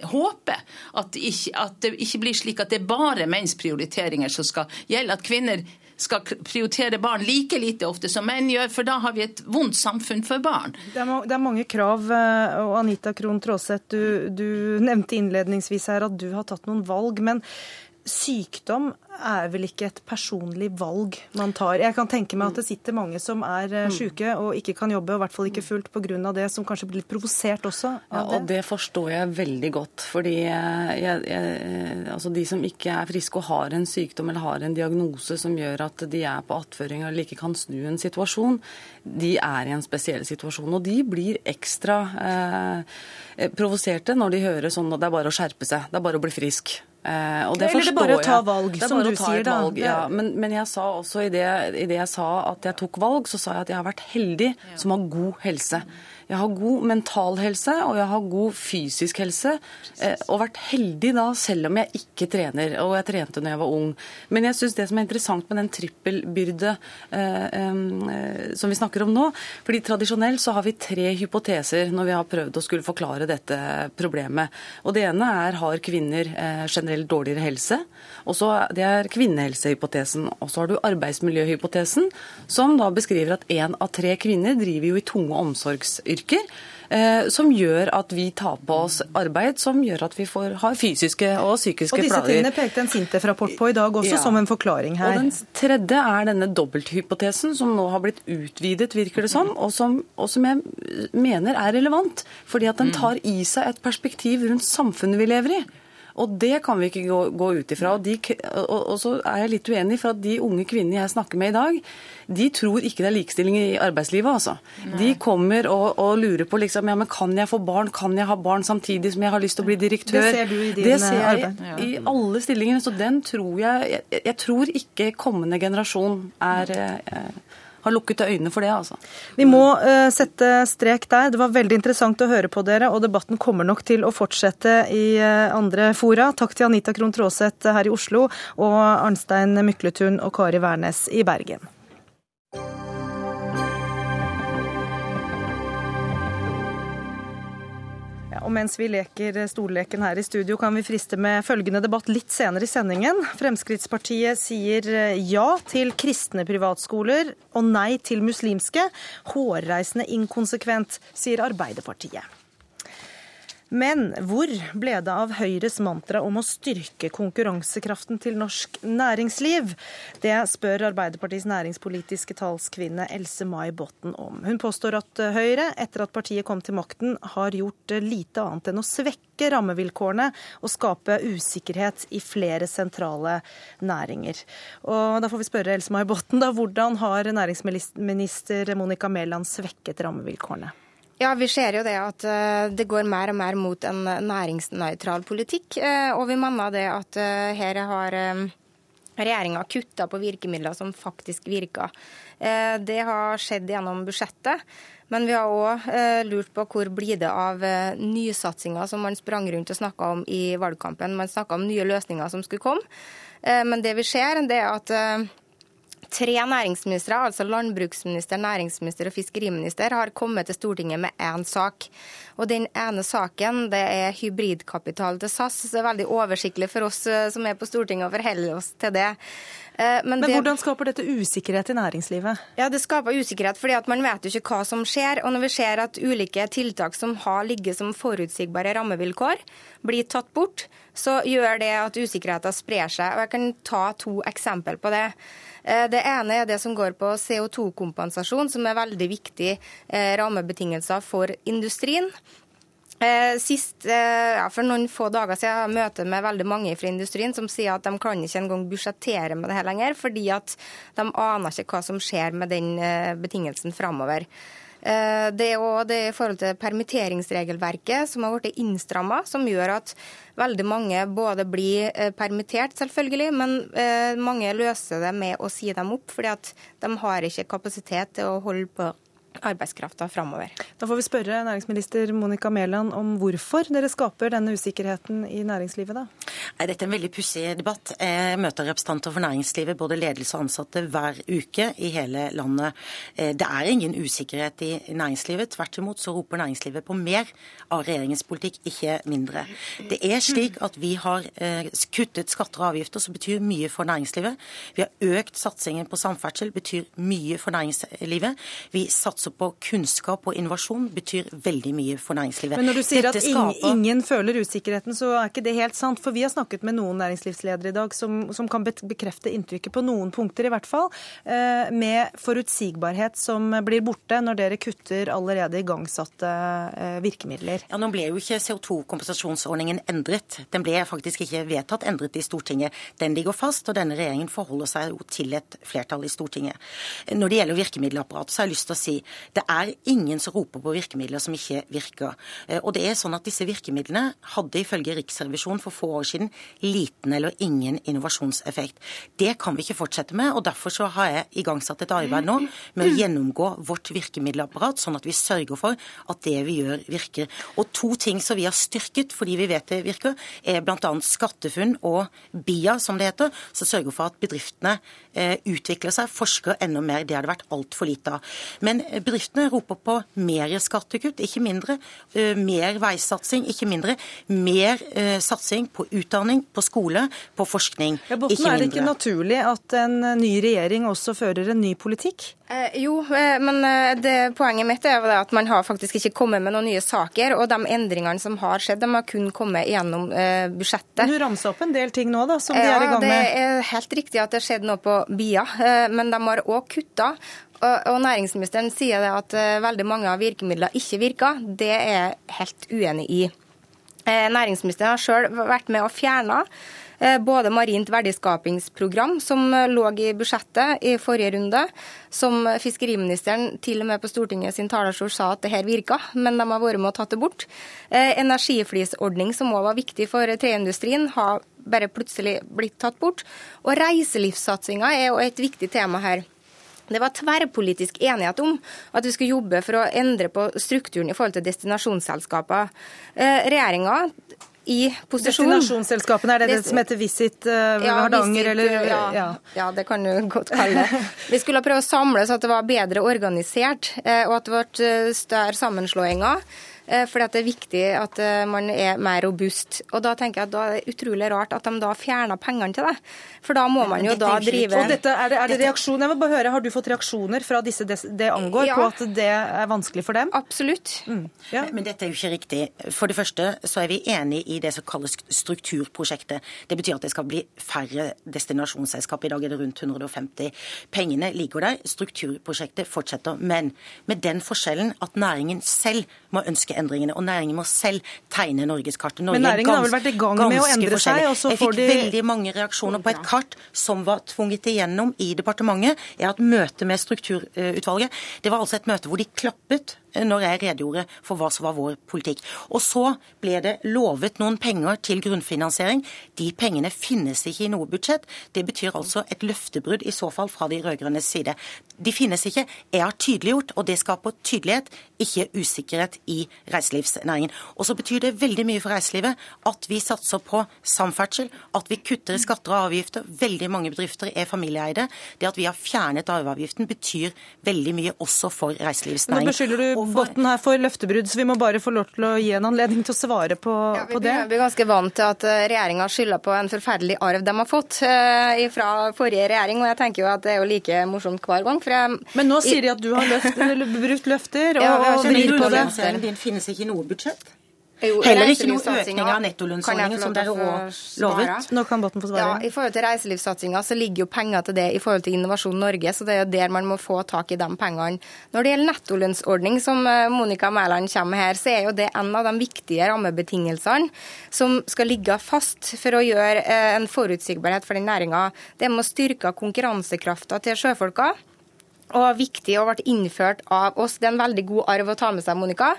håper at, ikke, at det ikke blir slik at det er bare menns prioriteringer som skal gjelde. At kvinner skal prioritere barn like lite ofte som menn gjør, for da har vi et vondt samfunn for barn. Det er, det er mange krav, eh, og Anita Krohn Traaseth, du, du nevnte innledningsvis her at du har tatt noen valg. men sykdom er vel ikke et personlig valg man tar. Jeg kan tenke meg at det sitter mange som er eh, mm. syke og ikke kan jobbe, og i hvert fall ikke fullt pga. det, som kanskje blir litt provosert også ja, og det. forstår jeg veldig godt. Fordi jeg, jeg, altså de som ikke er friske og har en sykdom eller har en diagnose som gjør at de er på attføring eller ikke kan snu en situasjon, de er i en spesiell situasjon. Og de blir ekstra eh, provoserte når de hører sånn at det er bare å skjerpe seg, det er bare å bli frisk. Eh, og det Eller det er bare å ta valg, som du sier da. Valg, ja. men, men, jeg sa også i det, i det, jeg sa at jeg tok valg, så sa jeg at jeg har vært heldig som har god helse. Jeg har god mental helse, og jeg har god fysisk helse. Eh, og vært heldig da, selv om jeg ikke trener. Og jeg trente når jeg var ung. Men jeg syns det som er interessant med den trippelbyrde eh, eh, som vi snakker om nå fordi Tradisjonelt så har vi tre hypoteser når vi har prøvd å skulle forklare dette problemet. Og Det ene er har kvinner generelt dårligere helse. Og så Det er kvinnehelsehypotesen. Og så har du arbeidsmiljøhypotesen, som da beskriver at én av tre kvinner driver jo i tunge omsorgsyrker yrker. Eh, som gjør at vi tar på oss arbeid som gjør at vi får ha fysiske og psykiske plager. Og disse tingene pekte en SINTEF-rapport på i dag også, ja. som en forklaring her. Og Den tredje er denne dobbelthypotesen, som nå har blitt utvidet, virker det som, og som, og som jeg mener er relevant. Fordi at den mm. tar i seg et perspektiv rundt samfunnet vi lever i. Og det kan vi ikke gå, gå ut ifra. Og, de, og, og, så er jeg litt uenig, for at de unge kvinnene jeg snakker med i dag, de tror ikke det er likestilling i arbeidslivet, altså. Nei. De kommer og, og, lurer på liksom, ja, men kan jeg få barn, kan jeg ha barn samtidig som jeg har lyst til å bli direktør? Det ser du i din det ser jeg arbeid. I, i alle stillinger. Så den tror jeg, jeg Jeg tror ikke kommende generasjon er eh, har lukket øynene for det, altså. Vi må uh, sette strek der. Det var veldig interessant å høre på dere, og debatten kommer nok til å fortsette i uh, andre fora. Takk til Anita Krohn Traaseth her i Oslo og Arnstein Mykletun og Kari Wærnes i Bergen. Og mens vi leker stolleken her i studio, kan vi friste med følgende debatt litt senere i sendingen. Fremskrittspartiet sier ja til kristne privatskoler og nei til muslimske. Hårreisende inkonsekvent, sier Arbeiderpartiet. Men hvor ble det av Høyres mantra om å styrke konkurransekraften til norsk næringsliv? Det spør Arbeiderpartiets næringspolitiske talskvinne Else May Botten om. Hun påstår at Høyre, etter at partiet kom til makten, har gjort lite annet enn å svekke rammevilkårene og skape usikkerhet i flere sentrale næringer. Og da får vi spørre Else May Botten, da, hvordan har næringsminister Monica Mæland svekket rammevilkårene? Ja, Vi ser jo det at eh, det går mer og mer mot en næringsnøytral politikk. Eh, og vi mener det at eh, her har regjeringa kutta på virkemidler som faktisk virker. Det har skjedd gjennom budsjettet. Men vi har òg lurt på hvor blir det av nysatsinga som man sprang rundt og snakka om i valgkampen. Man snakka om nye løsninger som skulle komme. Men det vi ser, det er at tre næringsministre, altså landbruksminister, næringsminister og fiskeriminister, har kommet til Stortinget med én sak. Og Den ene saken det er hybridkapital til SAS. Så det er veldig oversiktlig for oss eh, som er på Stortinget å forholde oss til det. Eh, men, Men det... hvordan skaper dette usikkerhet i næringslivet? Ja, Det skaper usikkerhet fordi at man vet jo ikke hva som skjer. Og når vi ser at ulike tiltak som har ligget som forutsigbare rammevilkår, blir tatt bort, så gjør det at usikkerheten sprer seg. Og Jeg kan ta to eksempel på det. Eh, det ene er det som går på CO2-kompensasjon, som er veldig viktig eh, rammebetingelser for industrien. Eh, sist, ja, For noen få dager siden jeg møte med veldig mange fra industrien som sier at de kan ikke engang budsjettere med det her lenger, fordi at de aner ikke hva som skjer med den betingelsen framover. Eh, det er òg det i forhold til permitteringsregelverket som har blitt innstramma, som gjør at veldig mange både blir eh, permittert, selvfølgelig, men eh, mange løser det med å si dem opp, fordi at de har ikke kapasitet til å holde på arbeidskrafta framover. Da får vi spørre næringsminister Monica Mæland om hvorfor dere skaper denne usikkerheten i næringslivet, da? Nei, Dette er en veldig pussig debatt. Jeg møter representanter for næringslivet, både ledelse og ansatte, hver uke i hele landet. Eh, det er ingen usikkerhet i næringslivet. Tvert imot så roper næringslivet på mer av regjeringens politikk, ikke mindre. Det er slik at vi har eh, kuttet skatter og avgifter, som betyr mye for næringslivet. Vi har økt satsingen på samferdsel, betyr mye for næringslivet. Vi satser satse på kunnskap og innovasjon betyr veldig mye for næringslivet. Men når du sier Dette at skaper... ingen føler usikkerheten, så er ikke det helt sant. For vi har snakket med noen næringslivsledere i dag som, som kan bekrefte inntrykket på noen punkter, i hvert fall, eh, med forutsigbarhet som blir borte når dere kutter allerede igangsatte eh, virkemidler. Ja, Nå ble jo ikke CO2-kompensasjonsordningen endret. Den ble faktisk ikke vedtatt endret i Stortinget. Den ligger fast, og denne regjeringen forholder seg jo til et flertall i Stortinget. Når det gjelder virkemiddelapparatet, så har jeg lyst til å si det er ingen som roper på virkemidler som ikke virker. Eh, og det er sånn at disse virkemidlene hadde ifølge Riksrevisjonen for få år siden liten eller ingen innovasjonseffekt. Det kan vi ikke fortsette med, og derfor så har jeg igangsatt et arbeid nå med å gjennomgå vårt virkemiddelapparat, sånn at vi sørger for at det vi gjør, virker. Og to ting som vi har styrket fordi vi vet det virker, er bl.a. SkatteFUNN og BIA, som det heter, som sørger for at bedriftene eh, utvikler seg, forsker enda mer. Det har det vært altfor lite av. Men Bedriftene roper på mer skattekutt, ikke mindre. Eh, mer veisatsing, ikke mindre. Mer eh, satsing på utdanning, på skole, på forskning, ja, Botten, ikke mindre. Er det ikke naturlig at en ny regjering også fører en ny politikk? Eh, jo, eh, men det, poenget mitt er at man har faktisk ikke kommet med noen nye saker. Og de endringene som har skjedd, de har kun kommet gjennom eh, budsjettet. Du ramser opp en del ting nå da, som de er i gang med? Ja, Det er helt riktig at det skjedde noe på BIA, men de har òg kutta. Og, næringsministeren sier det at eh, veldig mange av virkemidlene ikke virker. Det er jeg helt uenig i. Eh, næringsministeren har sjøl vært med og fjerna eh, både marint verdiskapingsprogram, som lå i budsjettet i forrige runde, som fiskeriministeren til og med på Stortinget sin talerstol sa at det her virka, men de har vært med og tatt det bort. Energiflisordning, som òg var viktig for treindustrien, har bare plutselig blitt tatt bort. Og reiselivssatsinga er jo et viktig tema her. Det var tverrpolitisk enighet om at vi skulle jobbe for å endre på strukturen i forhold til destinasjonsselskaper. Eh, Regjeringa i posisjon Destinasjonsselskapene, er det det, som heter Visit uh, Ja, Hardanger, Visit, eller ja, ja. ja, det kan du godt kalle det. [LAUGHS] Vi skulle prøve å samle så at det var bedre organisert, eh, og at det ble større sammenslåinger. Eh, Fordi at det er viktig at eh, man er mer robust. Og Da tenker jeg at da er det utrolig rart at de da fjerner pengene til det. For da må man jo da drive Og dette, er det, er det reaksjon? Jeg må bare høre, Har du fått reaksjoner fra disse det angår, Ja. på at det er vanskelig for dem? Absolutt. Ja. Men dette er jo ikke riktig. For det første så er vi enig i det som kalles strukturprosjektet. Det betyr at det skal bli færre destinasjonsselskap. I dag er det rundt 150. Pengene ligger der. Strukturprosjektet fortsetter. Men med den forskjellen at næringen selv må ønske endringene. Og næringen må selv tegne norgeskartet. Norge Men næringen har vel vært i gang med å endre seg, og så Jeg fikk de- veldig mange reaksjoner på et kart som var tvunget igjennom i departementet. Jeg har hatt møte med strukturutvalget. Det var altså et møte hvor de klappet når jeg redegjorde for hva som var vår politikk. Og så ble det lovet noen penger til grunnfinansiering. De pengene finnes ikke i noe budsjett. Det betyr altså et løftebrudd i så fall fra de rød-grønnes side. De finnes ikke. Jeg har tydeliggjort, og det skaper tydelighet, ikke usikkerhet i reiselivsnæringen. Og så betyr det veldig mye for reiselivet at vi satser på samferdsel, at vi kutter i skatter og avgifter. Veldig mange bedrifter er familieeide. Det at vi har fjernet arveavgiften betyr veldig mye også for reiselivsnæringen. Botten her for løftebrudd, så vi må bare få lov til å gi en anledning til å svare på, Vi på det. Vi er ganske vant til at regjeringa skylder på en forferdelig arv de har fått eh, fra forrige regjering, og jeg tenker jo at det er jo like morsomt hver gang. For jeg, Men nå sier de at du har løft, eller brutt løfter [LAUGHS] og, Ja, og ikke vrir på det. Det finnes ikke noe budsjett. Jo, Heller ikke noe økning av nettolønnsordningen, som dere òg lovet. Nå kan Botten få svare. Ja, I forhold til reiselivssatsinga så ligger jo penger til det i forhold til Innovasjon Norge, så det er jo der man må få tak i de pengene. Når det gjelder nettolønnsordning, som eh, Monica Mæland kommer med her, så er jo det en av de viktige rammebetingelsene som skal ligge fast for å gjøre eh, en forutsigbarhet for den næringa. Det med å styrke konkurransekrafta til sjøfolka og viktig og ble innført av oss. Det er en veldig god arv å ta med seg, Monica.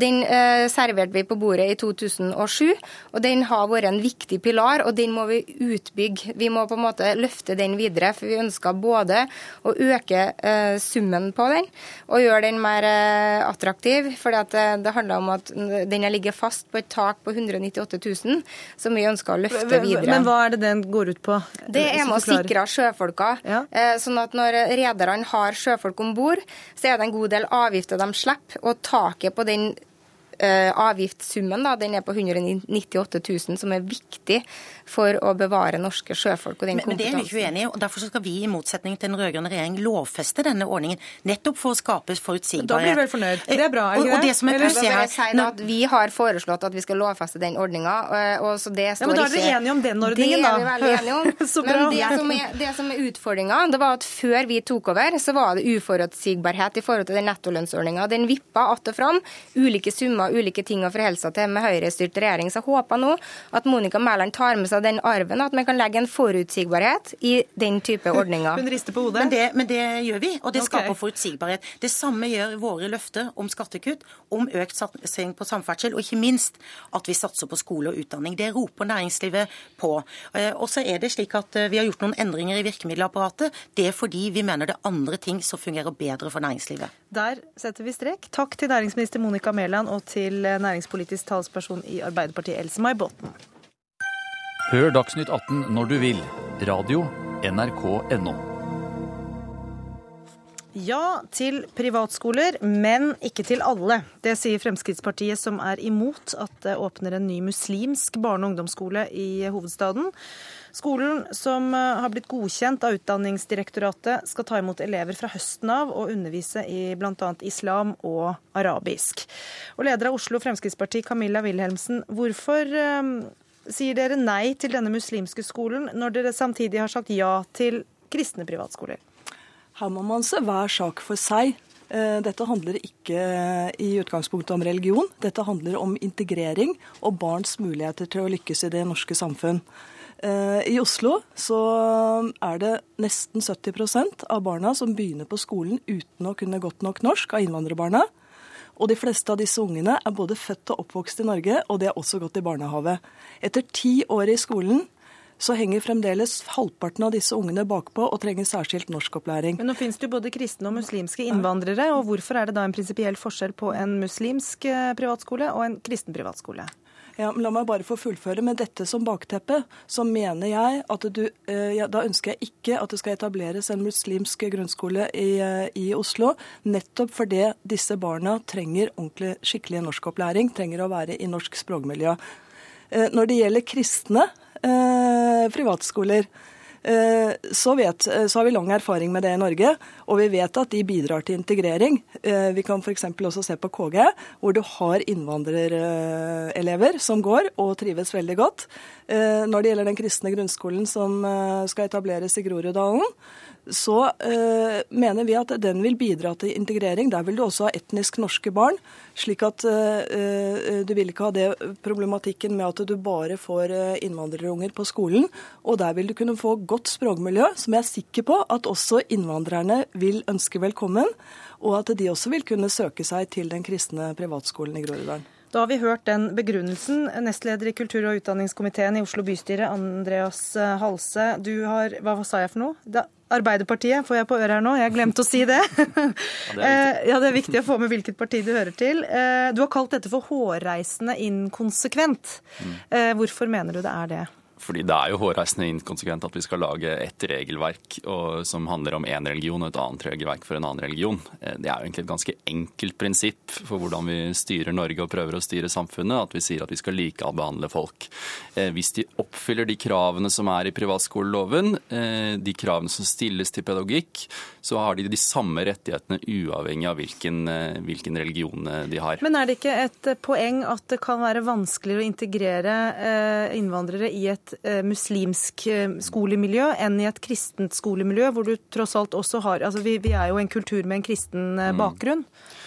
Den eh, serverte vi på bordet i 2007, og den har vært en viktig pilar, og den må vi utbygge. Vi må på en måte løfte den videre, for vi ønsker både å øke eh, summen på den og gjøre den mer eh, attraktiv, for det, det handler om at den ligger fast på et tak på 198 000, som vi ønsker å løfte videre. Men hva er det den går ut på? Det er med å sikre sjøfolka. Eh, sånn at når rederne har sjøfolk om bord, så er det en god del avgifter de slipper. Og taket på den avgiftssummen da, den er på 198 000, som er viktig for å bevare norske sjøfolk og den Men, men det er vi ikke uenige i, og derfor skal vi i motsetning til den rød-grønne regjeringen lovfeste denne ordningen. Nettopp for å skape forutsigbarhet. Da blir du vel fornøyd? Det er bra, er og, ikke og det som er pussig her si at Vi har foreslått at vi skal lovfeste den ordninga. Og så det står men da er dere ikke- enige om den ordningen, da? det er vi veldig enige om. [LAUGHS] Så bra. Men det som er, det som er utfordringa, det var at før vi tok over, så var det uforutsigbarhet i forhold til den nettolønnsordninga. Den vippa att og fram. Ulike summer, ulike ting å forholde seg til med høyrestyrt regjering. Så jeg håper nå at Monica Mæland tar med seg den arven, at man kan legge en forutsigbarhet i den type ordninger. Hun rister på hodet. Men det, men det gjør vi, og det skaper forutsigbarhet. Det samme gjør våre løfter om skattekutt, om økt satsing på samferdsel, og ikke minst at vi satser på skole og utdanning. Det roper næringslivet på. Eh, Og så er det slik at eh, vi har gjort noen endringer i virkemiddelapparatet. Det er fordi vi mener det er andre ting som fungerer bedre for næringslivet. Der setter vi strek. Takk til næringsminister Monica Mæland og til næringspolitisk talsperson i Arbeiderpartiet, Else-May Botten. Hør Dagsnytt 18 når du vil. Radio NRK.no. Ja til privatskoler, men ikke til alle. Det sier Fremskrittspartiet, som er imot at det åpner en ny muslimsk barne- og ungdomsskole i hovedstaden. Skolen, som eh, har blitt godkjent av Utdanningsdirektoratet, skal ta imot elever fra høsten av og undervise i bl.a. islam og arabisk. Og leder av Oslo Fremskrittsparti, Camilla Wilhelmsen, hvorfor eh, sier dere nei til denne muslimske skolen, når dere samtidig har sagt ja til kristne privatskoler? Her må man se hver sak for seg. Eh, Dette handler ikke i utgangspunktet om religion. Dette handler om integrering og barns muligheter til å lykkes i det norske samfunn. Eh, I Oslo så er det nesten 70% av barna som begynner på skolen uten å kunne godt nok norsk av innvandrerbarna. Og de fleste av disse ungene er både født og oppvokst i Norge, og de har også gått i barnehage. Etter ti år i skolen så henger fremdeles halvparten av disse ungene bakpå og trenger særskilt norskopplæring. Men nå finnes det jo både kristne og muslimske innvandrere, og hvorfor er det da en prinsipiell forskjell på en muslimsk eh, privatskole og en kristen privatskole? Ja, La meg bare få fullføre. Med dette som bakteppe, så mener jeg at du eh, Da ønsker jeg ikke at det skal etableres en muslimsk grunnskole i, eh, i Oslo. Nettopp fordi disse barna trenger ordentlig skikkelig norskopplæring, trenger å være i norsk språkmiljø. Eh, når det gjelder kristne eh, privatskoler, så, vet, eh, så, har vi lang erfaring med det i Norge, og vi vet at de bidrar til integrering. Eh, vi kan f.eks. også se på KG, hvor du har innvandrerelever som går og trives veldig godt. Eh, når det gjelder den kristne grunnskolen som skal etableres i Groruddalen, så uh, mener vi at den vil bidra til integrering. Der vil du også ha etnisk norske barn. slik at uh, du vil ikke ha det problematikken med at du bare får innvandrerunger på skolen. Og der vil du kunne få godt språkmiljø, som jeg er sikker på at også innvandrerne vil ønske velkommen. Og at de også vil kunne søke seg til den kristne privatskolen i Groruddalen. Da har vi hørt den begrunnelsen. Nestleder i kultur- og utdanningskomiteen i Oslo bystyre, Andreas Halse. Du har Hva sa jeg for noe? Da Arbeiderpartiet får jeg på øret her nå, jeg glemte å si det. [LAUGHS] [LAUGHS] ja, det er viktig å få med hvilket parti du hører til. Eh, du har kalt dette for hårreisende inkonsekvent. Mm. Eh, hvorfor mener du det er det? Fordi det er jo hårreisende inkonsekvent at vi skal lage et regelverk og, som handler om én religion og et annet regelverk for en annen religion. Eh, det er jo egentlig et ganske enkelt prinsipp for hvordan vi styrer Norge og prøver å styre samfunnet, at vi sier at vi skal likebehandle folk. Eh, hvis de oppfyller de kravene som er i privatskoleloven, eh, de kravene som stilles til pedagogikk, så har de de samme rettighetene uavhengig av hvilken, hvilken religion de har. Men er det ikke et poeng at det kan være vanskeligere å integrere innvandrere i et Eh, muslimsk eh, skolemiljø enn i et kristent skolemiljø, hvor du tross alt også har altså vi, vi er jo en kultur med en kristen eh, mm. bakgrunn. Mm.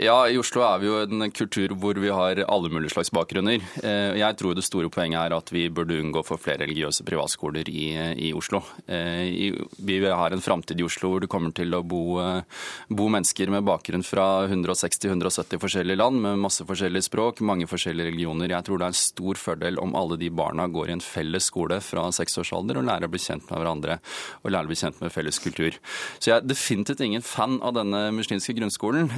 Ja, I Oslo er vi jo en kultur hvor vi har alle mulige slags bakgrunner. Eh, jeg tror det store poenget er at vi burde unngå for flere religiøse privatskoler i, i Oslo. Eh, vi har en framtid i Oslo hvor det kommer til å bo, eh, bo mennesker med bakgrunn fra 160-170 forskjellige land, med masse forskjellige språk, mange forskjellige religioner. Jeg tror det er en stor fordel om alle de barna går i en felles skole fra seksårsalder og lærer å bli kjent med hverandre og lærer å bli kjent med felles kultur. Så jeg er definitivt ingen fan av denne muslimske grunnskolen.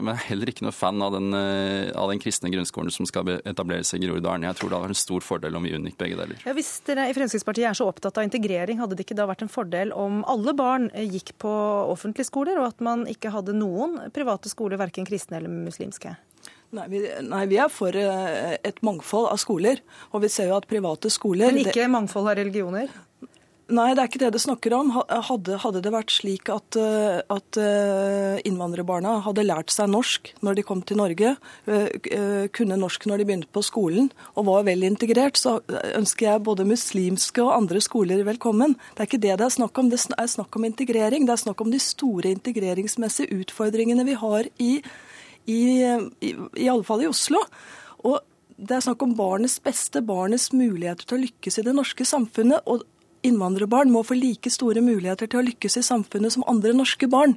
men heller ikke noe fan av den, eh, av den kristne grunnskolen som skal etableres i Groruddalen. Jeg tror det var en stor fordel om vi unngikk begge deler. Ja, hvis dere i Fremskrittspartiet er så opptatt av integrering, hadde det ikke da vært en fordel om alle barn gikk på offentlige skoler, og at man ikke hadde noen private skoler, verken kristne eller muslimske? Nei vi, nei, vi, er for eh, et mangfold av skoler. Og vi ser jo at private skoler Men ikke mangfold av religioner? Nei, det er ikke det det snakker om. Hadde, hadde det vært slik at, eh, at, eh, innvandrerbarna hadde lært seg norsk når de kom til Norge, eh, kunne norsk når de begynte på skolen og var vel integrert, så ønsker jeg både muslimske og andre skoler velkommen. Det er ikke det det er snakk om. Det er snakk om integrering. Det er snakk om de store integreringsmessige utfordringene vi har i, i, i, alle fall i Oslo. Og det er snakk om barnets beste, barnets muligheter til å lykkes i det norske samfunnet. og innvandrerbarn må få like store muligheter til å lykkes i samfunnet som andre norske barn.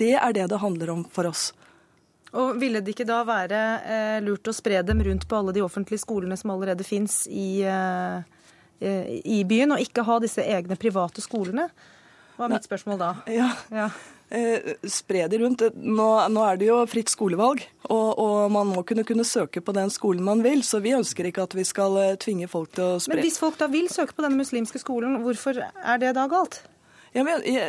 Det er det det handler om for oss. Og Ville det ikke da være eh, lurt å spre dem rundt på alle de offentlige skolene som allerede fins i, eh, eh, i, byen, og ikke ha disse egne private skolene? Hva er mitt spørsmål da? [LAUGHS] Ja. ja eh, spre de rundt. Nå, nå, er det jo fritt skolevalg, og, og, man må kunne, kunne søke på den skolen man vil. Så vi ønsker ikke at vi skal eh, tvinge folk til å spre. Men hvis folk da vil søke på denne muslimske skolen, hvorfor er det da galt? Ja,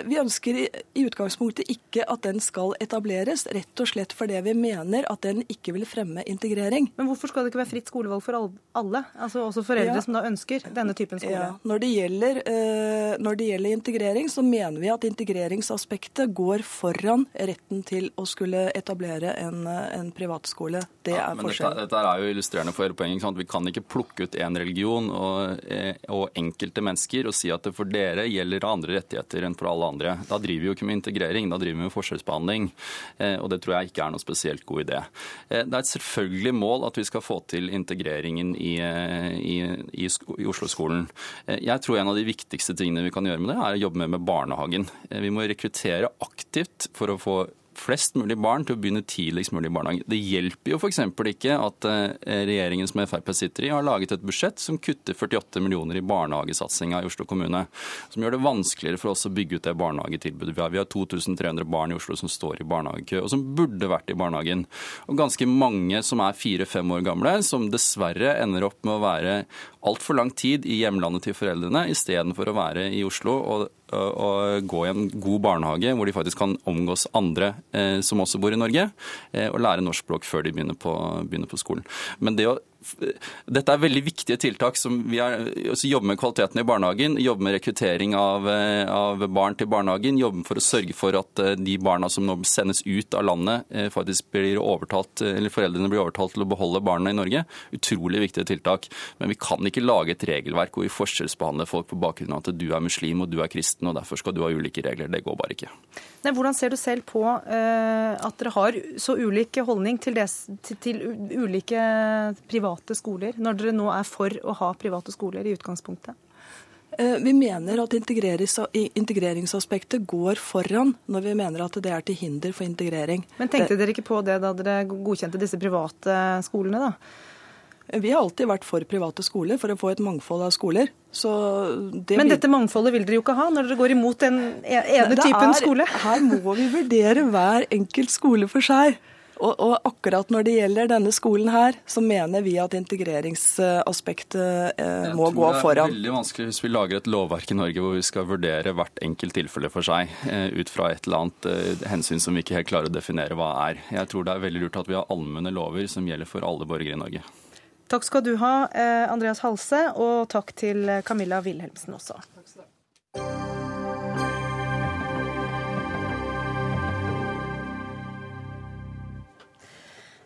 vi ønsker i utgangspunktet ikke at den skal etableres, rett og slett fordi vi mener at den ikke vil fremme integrering. Men hvorfor skal det ikke være fritt skolevalg for alle, altså også foreldre ja. som da ønsker denne typen skole? Ja. Når, det gjelder, uh, når det gjelder integrering, så mener vi at integreringsaspektet går foran retten til å skulle etablere en, en privatskole. Det ja, er forskjellen. Dette, dette, er jo illustrerende for hele poenget. Vi kan ikke plukke ut én religion og, eh, og enkelte mennesker og si at det for dere gjelder andre rettigheter rettigheter enn for alle andre. Da driver vi jo ikke med integrering, da driver vi med forskjellsbehandling. Eh, og det tror jeg ikke er noe spesielt god idé. Eh, det er et selvfølgelig mål at vi skal få til integreringen i, eh, i, i, i Oslo-skolen. Jeg tror en av de viktigste tingene vi kan gjøre med det, er å jobbe mer med barnehagen. Vi må rekruttere aktivt for å få flest mulig barn til å begynne tidligst mulig i barnehage. Det hjelper jo f.eks. ikke at eh, regjeringen som Frp sitter i, har laget et budsjett som kutter 48 millioner i barnehagesatsinga i Oslo kommune. Som gjør det vanskeligere for oss å bygge ut det barnehagetilbudet vi har. Vi har 2300 barn i Oslo som står i barnehagekø, og som burde vært i barnehagen. Og ganske mange som er fire-fem år gamle, som dessverre ender opp med å være altfor lang tid i hjemlandet til foreldrene istedenfor å være i Oslo og å gå i en god barnehage hvor de faktisk kan omgås andre eh, som også bor i Norge, eh, og lære norsk språk før de begynner på, begynner på skolen. Men det å dette er veldig viktige tiltak som vi er, altså jobber med kvaliteten i barnehagen, jobber med rekruttering av, eh, av, barn til barnehagen, jobber for å sørge for at eh, de barna som nå sendes ut av landet, eh, faktisk blir overtalt, eller foreldrene blir overtalt til å beholde barna i Norge. Utrolig viktige tiltak. Men vi kan ikke lage et regelverk hvor vi forskjellsbehandler folk på bakgrunn av at du er muslim og du er kristen, og derfor skal du ha ulike regler. Det går bare ikke. Nei, hvordan ser du selv på uh, at dere har så ulik holdning til, des, til, til ulike private skoler, når dere nå er for å ha private skoler i utgangspunktet? Eh, vi mener at integreringsaspektet går foran når vi mener at det er til hinder for integrering. Men tenkte dere ikke på det da dere godkjente disse private skolene, da? Vi har alltid vært for private skoler, for å få et mangfold av skoler. Det Men dette mangfoldet vil dere jo ikke ha når dere går imot den ene ene typen er, skole? Her må vi vurdere hver enkelt skole for seg. Og, og, akkurat når det gjelder denne skolen her, så mener vi at integreringsaspektet eh, må gå foran. Jeg tror det er veldig vanskelig hvis vi lager et lovverk i Norge hvor vi skal vurdere hvert enkelt tilfelle for seg, eh, ut fra et eller annet eh, hensyn som vi ikke helt klarer å definere hva er. Jeg tror det er veldig lurt at vi har allmenne lover som gjelder for alle borgere i Norge. Takk skal du ha, eh, Andreas Halse, og takk til Camilla Wilhelmsen også.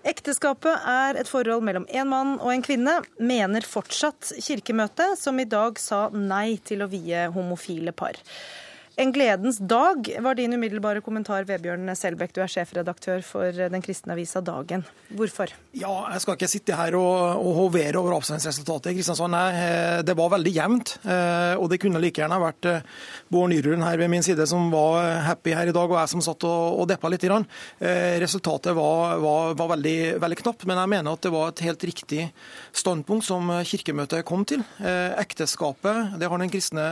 Ekteskapet er et forhold mellom en mann og en kvinne, mener fortsatt Kirkemøtet, som i dag sa nei til å vie homofile par. En gledens dag var din umiddelbare kommentar, Vebjørn Selbekk. Du er sjefredaktør for den kristne avisa Dagen. Hvorfor? Ja, Jeg skal ikke sitte her og, og hovere over avstemningsresultatet i Kristiansand. Nei, eh, det var veldig jevnt. Eh, og det kunne like gjerne vært eh, Bård Nyrund her ved min side som var happy her i dag, og jeg som satt og, og deppa litt. Resultatet var, var, var veldig, veldig knapt, men jeg mener at det var et helt riktig standpunkt som Kirkemøtet kom til. Ekteskapet, det har den kristne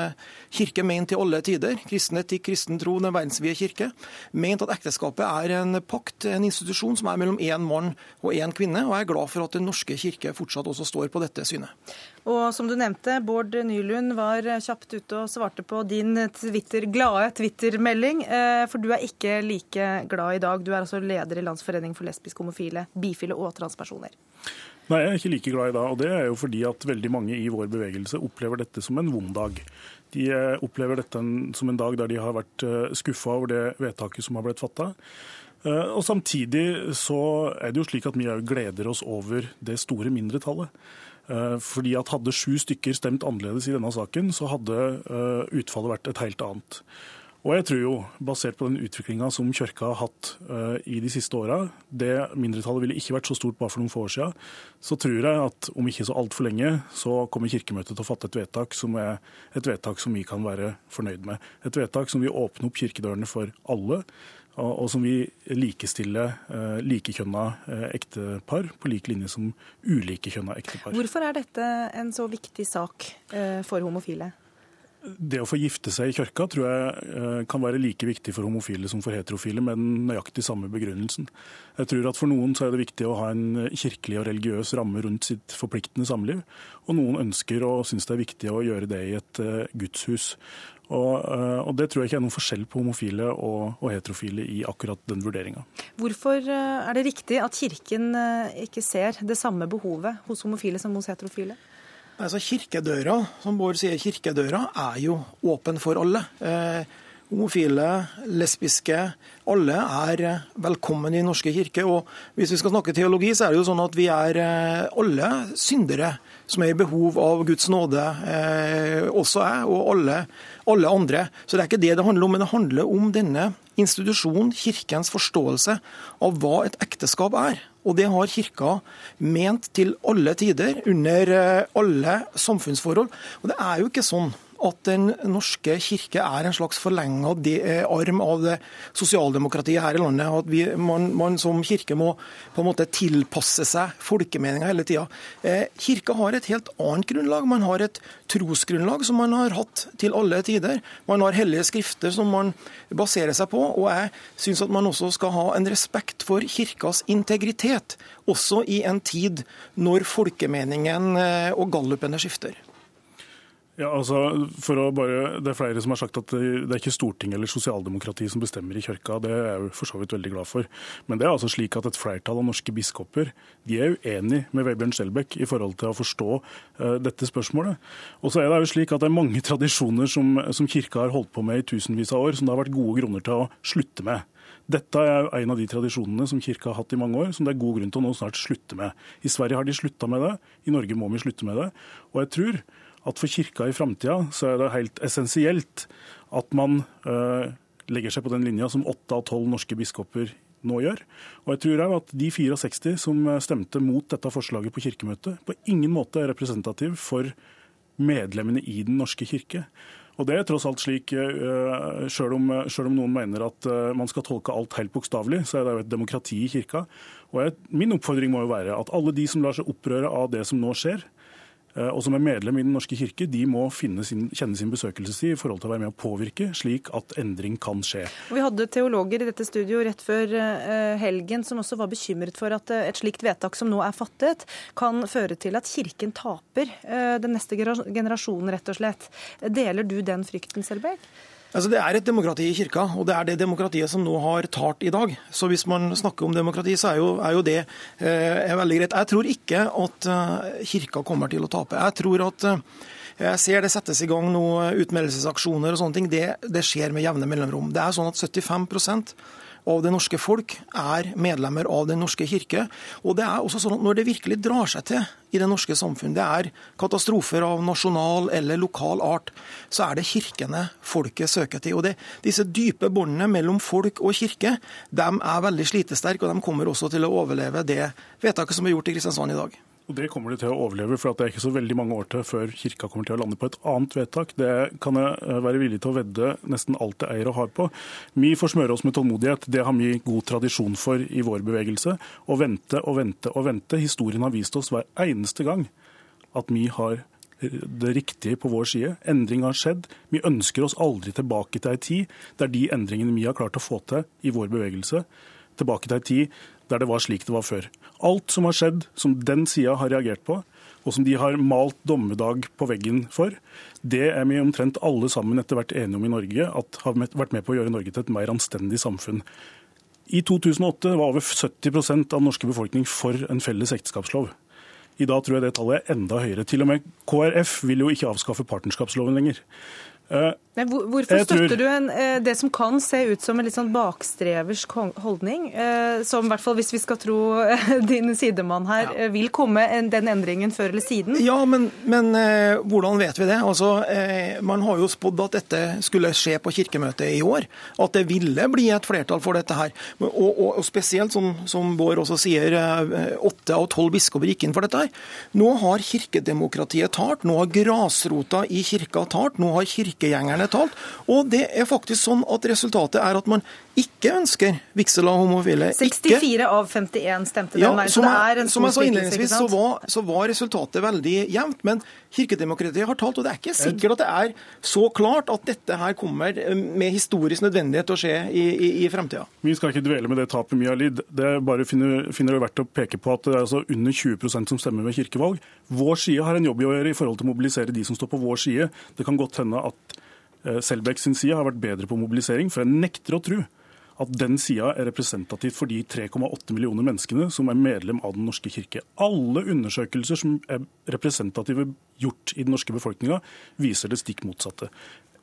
kirke ment til alle tider kristen til kristen tro, den verdensvide kirke, ment at ekteskapet er en pakt, en institusjon som er mellom én mann og én kvinne. Og jeg er glad for at Den norske kirke fortsatt også står på dette synet. Og som du nevnte, Bård Nylund var kjapt ute og svarte på din Twitter, glade Twitter-melding. Eh, for du er ikke like glad i dag. Du er altså leder i Landsforening for lesbiske, homofile, bifile og transpersoner. Nei, jeg er ikke like glad i dag. Og det er jo fordi at veldig mange i vår bevegelse opplever dette som en vond dag. De eh, opplever dette som en dag der de har vært eh, skuffa over det vedtaket som har blitt fatta. Eh, og Samtidig så er det jo slik at vi gleder oss over det store mindretallet. Fordi at Hadde sju stykker stemt annerledes i denne saken, så hadde utfallet vært et helt annet. Og jeg tror jo, basert på den utviklinga som Kirka har hatt uh, i de siste åra, det mindretallet ville ikke vært så stort bare for noen få år siden, så tror jeg at om ikke så altfor lenge, så kommer Kirkemøtet til å fatte et vedtak som er et vedtak som vi kan være fornøyd med. Et vedtak som vil åpne opp kirkedørene for alle. Og som vil likestille uh, likekjønna uh, ektepar på lik linje som ulikekjønna ektepar. Hvorfor er dette en så viktig sak for homofile? Det å få gifte seg i kirka tror jeg eh, kan være like viktig for homofile som for heterofile, med den nøyaktig samme begrunnelsen. Jeg tror at For noen så er det viktig å ha en kirkelig og religiøs ramme rundt sitt forpliktende samliv. Og noen ønsker og syns det er viktig å gjøre det i et uh, gudshus. Og, og, Det tror jeg ikke er noen forskjell på homofile og, og heterofile i akkurat den vurderinga. Hvorfor er det riktig at Kirken ikke ser det samme behovet hos homofile som hos heterofile? Altså Kirkedøra, som Bård sier, kirkedøra er jo åpen for alle. Eh, homofile, lesbiske, alle er velkommen i norske kirke. Og hvis vi skal snakke teologi, så er det jo sånn at vi er eh, alle syndere som er i behov av Guds nåde, eh, også jeg og alle, alle andre. Så det er ikke det det handler om, men det handler om denne institusjonen, kirkens forståelse av hva et ekteskap er. Og det har Kirka ment til alle tider, under eh, alle samfunnsforhold. Og det er jo ikke sånn at den norske kirke er en slags forlenga arm av det sosialdemokratiet her i landet. At vi, man, man, som kirke må på en måte tilpasse seg folkemeninga hele tida. Eh, kirka har et helt annet grunnlag. Man har et trosgrunnlag som man har hatt til alle tider. Man har hellige skrifter som man baserer seg på. Og jeg syns at man også skal ha en respekt for kirkas integritet, også i en tid når folkemeningen eh, og gallupene skifter. Ja, altså, for å bare, Det er flere som har sagt at det er ikke Stortinget eller sosialdemokratiet som bestemmer i kirka. Det er jeg for så vidt veldig glad for. Men det er altså slik at et flertall av norske biskoper de er uenig med Vebjørn Skjelbæk i forhold til å forstå uh, dette spørsmålet. Og så er det jo slik at det er mange tradisjoner som, som kirka har holdt på med i tusenvis av år, som det har vært gode grunner til å slutte med. Dette er en av de tradisjonene som kirka har hatt i mange år, som det er god grunn til å nå snart slutte med. I Sverige har de slutta med det, i Norge må vi slutte med det. Og jeg tror at for kirka i framtida så er det helt essensielt at man øh, legger seg på den linja som åtte av tolv norske biskoper nå gjør. Og jeg tror at de 64 som stemte mot dette forslaget på kirkemøtet, på ingen måte er representativ for medlemmene i Den norske kirke. Og det er tross alt slik, eh, Selv om, selv om noen mener at eh, man skal tolke alt helt bokstavelig, så er det jo et demokrati i kirka. Og jeg, Min oppfordring må jo være at alle de som lar seg opprøre av det som nå skjer, Eh, og som er medlem i Den norske kirke, de må sin, kjenne sin besøkelsestid i forhold til å være med å påvirke, slik at endring kan skje. Vi hadde teologer i dette studio rett før eh, helgen som også var bekymret for at eh, et slikt vedtak som nå er fattet, kan føre til at Kirken taper den neste generasjonen, rett og slett. Deler du den frykten, Selbekk? Altså, det er et demokrati i kirka, og det er det demokratiet som nå har tart i dag. Så hvis man snakker om demokrati, så er jo, er jo det eh, veldig greit. Jeg tror ikke at eh, kirka kommer til å tape. Jeg tror at eh, jeg ser det settes i gang noen utmeldelsesaksjoner og sånne ting. Det, det skjer med jevne mellomrom. Det er sånn at 75 av det norske folk er medlemmer av Den norske kirke. Og det er også sånn at når det virkelig drar seg til i det norske samfunn, det er katastrofer av nasjonal eller lokal art, så er det kirkene folket søker til. Og det, disse dype båndene mellom folk og kirke de er veldig slitesterke, og de kommer også til å overleve det vedtaket som er gjort i Kristiansand i dag. Og Det kommer det til å overleve, for det er ikke så veldig mange år til før kirka kommer til å lande på et annet vedtak. Det kan jeg eh, være villig til å vedde nesten alt det eier og har på. Vi får smøre oss med tålmodighet. Det har vi god tradisjon for i vår bevegelse. Å vente og vente og vente. Historien har vist oss hver eneste gang at vi har det riktige på vår side. Endring har skjedd. Vi ønsker oss aldri tilbake til ei tid der de endringene vi har klart å få til i vår bevegelse, tilbake til ei tid der det var slik det var før. Alt som har skjedd, som den sida har reagert på, og som de har malt dommedag på veggen for, det er vi omtrent alle sammen etter hvert enige om i Norge at har vært med på å gjøre Norge til et mer anstendig samfunn. I 2008 var over 70 av norske befolkning for en felles ekteskapslov. I dag tror jeg det tallet er enda høyere. Til og med KrF vil jo ikke avskaffe partnerskapsloven lenger. Eh, Men hvorfor støtter tror... du en, eh, det som kan se ut som en litt sånn bakstreversk holdning, eh, som i hvert fall hvis vi skal tro [LAUGHS] din sidemann her, ja. vil komme den endringen før eller siden? Ja, men, men hvordan vet vi det? Altså, Man har jo spådd at dette skulle skje på kirkemøtet i år. At det ville bli et flertall for dette her. Og, og, og spesielt, som, som Bård også sier, åtte av tolv biskoper gikk inn for dette her. Nå har kirkedemokratiet tart. Nå har grasrota i kirka tart. Nå har kirka kirkegjengerne talt. Og det er faktisk sånn at resultatet er at man ikke ønsker vigsel av homofile. 64 ikke... av 51 stemte den veien. så det er en Som jeg sa innledningsvis, så var, så var resultatet veldig jevnt. Men kirkedemokratiet har talt, og det er ikke sikkert at det er så klart at dette her kommer med historisk nødvendighet til å skje i, i, i fremtida. Vi skal ikke dvele med det tapet Mia har lidd. Det bare finner, finner det verdt å peke på at det er altså under 20% som stemmer ved kirkevalg. Vår side har en jobb å gjøre i forhold til å mobilisere de som står på vår side. Det kan godt hende at eh, Selbekk sin side har vært bedre på mobilisering, for jeg nekter å tro at den sida er representativt for de 3,8 millioner menneskene som er medlem av Den norske kirke. Alle undersøkelser som er representative gjort i den norske befolkninga, viser det stikk motsatte.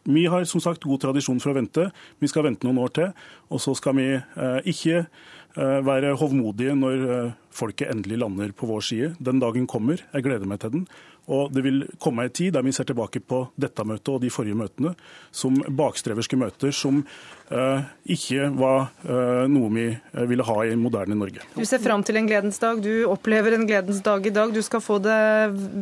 Vi har som sagt god tradisjon for å vente. Vi skal vente noen år til. Og så skal vi eh, ikke eh, være hovmodige når eh, folket endelig lander på vår side. Den dagen kommer. Jeg gleder meg til den. Og det vil komme en tid der vi ser tilbake på dette møtet og de forrige møtene som bakstreverske møter som eh, ikke var eh, noe vi ville ha i moderne Norge. Du ser fram til en gledens dag. Du opplever en gledens dag i dag. Du skal få det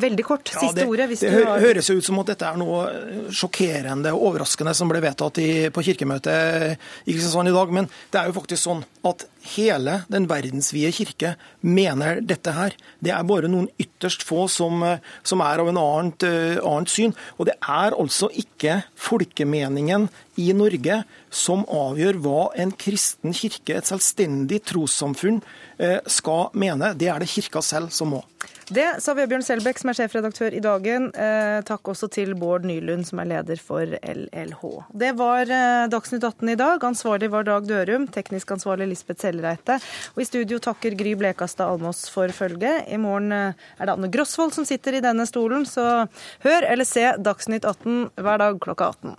veldig kort. Siste ja, det, ordet. det du har... høres ut som at dette er noe sjokkerende og overraskende som ble vedtatt i, på kirkemøtet i Kristiansand i dag. Men det er jo faktisk sånn at hele den verdensvide kirke mener dette her. Det er bare noen ytterst få som, som er av en annet, uh, annet syn. Og det er altså ikke folkemeningen i Norge som avgjør hva en kristen kirke, et selvstendig trossamfunn, uh, skal mene. Det er det kirka selv som må. Det sa Vebjørn Selbekk, som er sjefredaktør i Dagen. Eh, takk også til Bård Nylund, som er leder for LLH. Det var eh, Dagsnytt 18 i dag. Ansvarlig var Dag Dørum, teknisk ansvarlig Lisbeth Sellreite. Og i studio takker Gry Blekastad Almås for følget. I morgen eh, er det Anne Grosvold som sitter i denne stolen, så hør eller se Dagsnytt 18 hver dag klokka 18.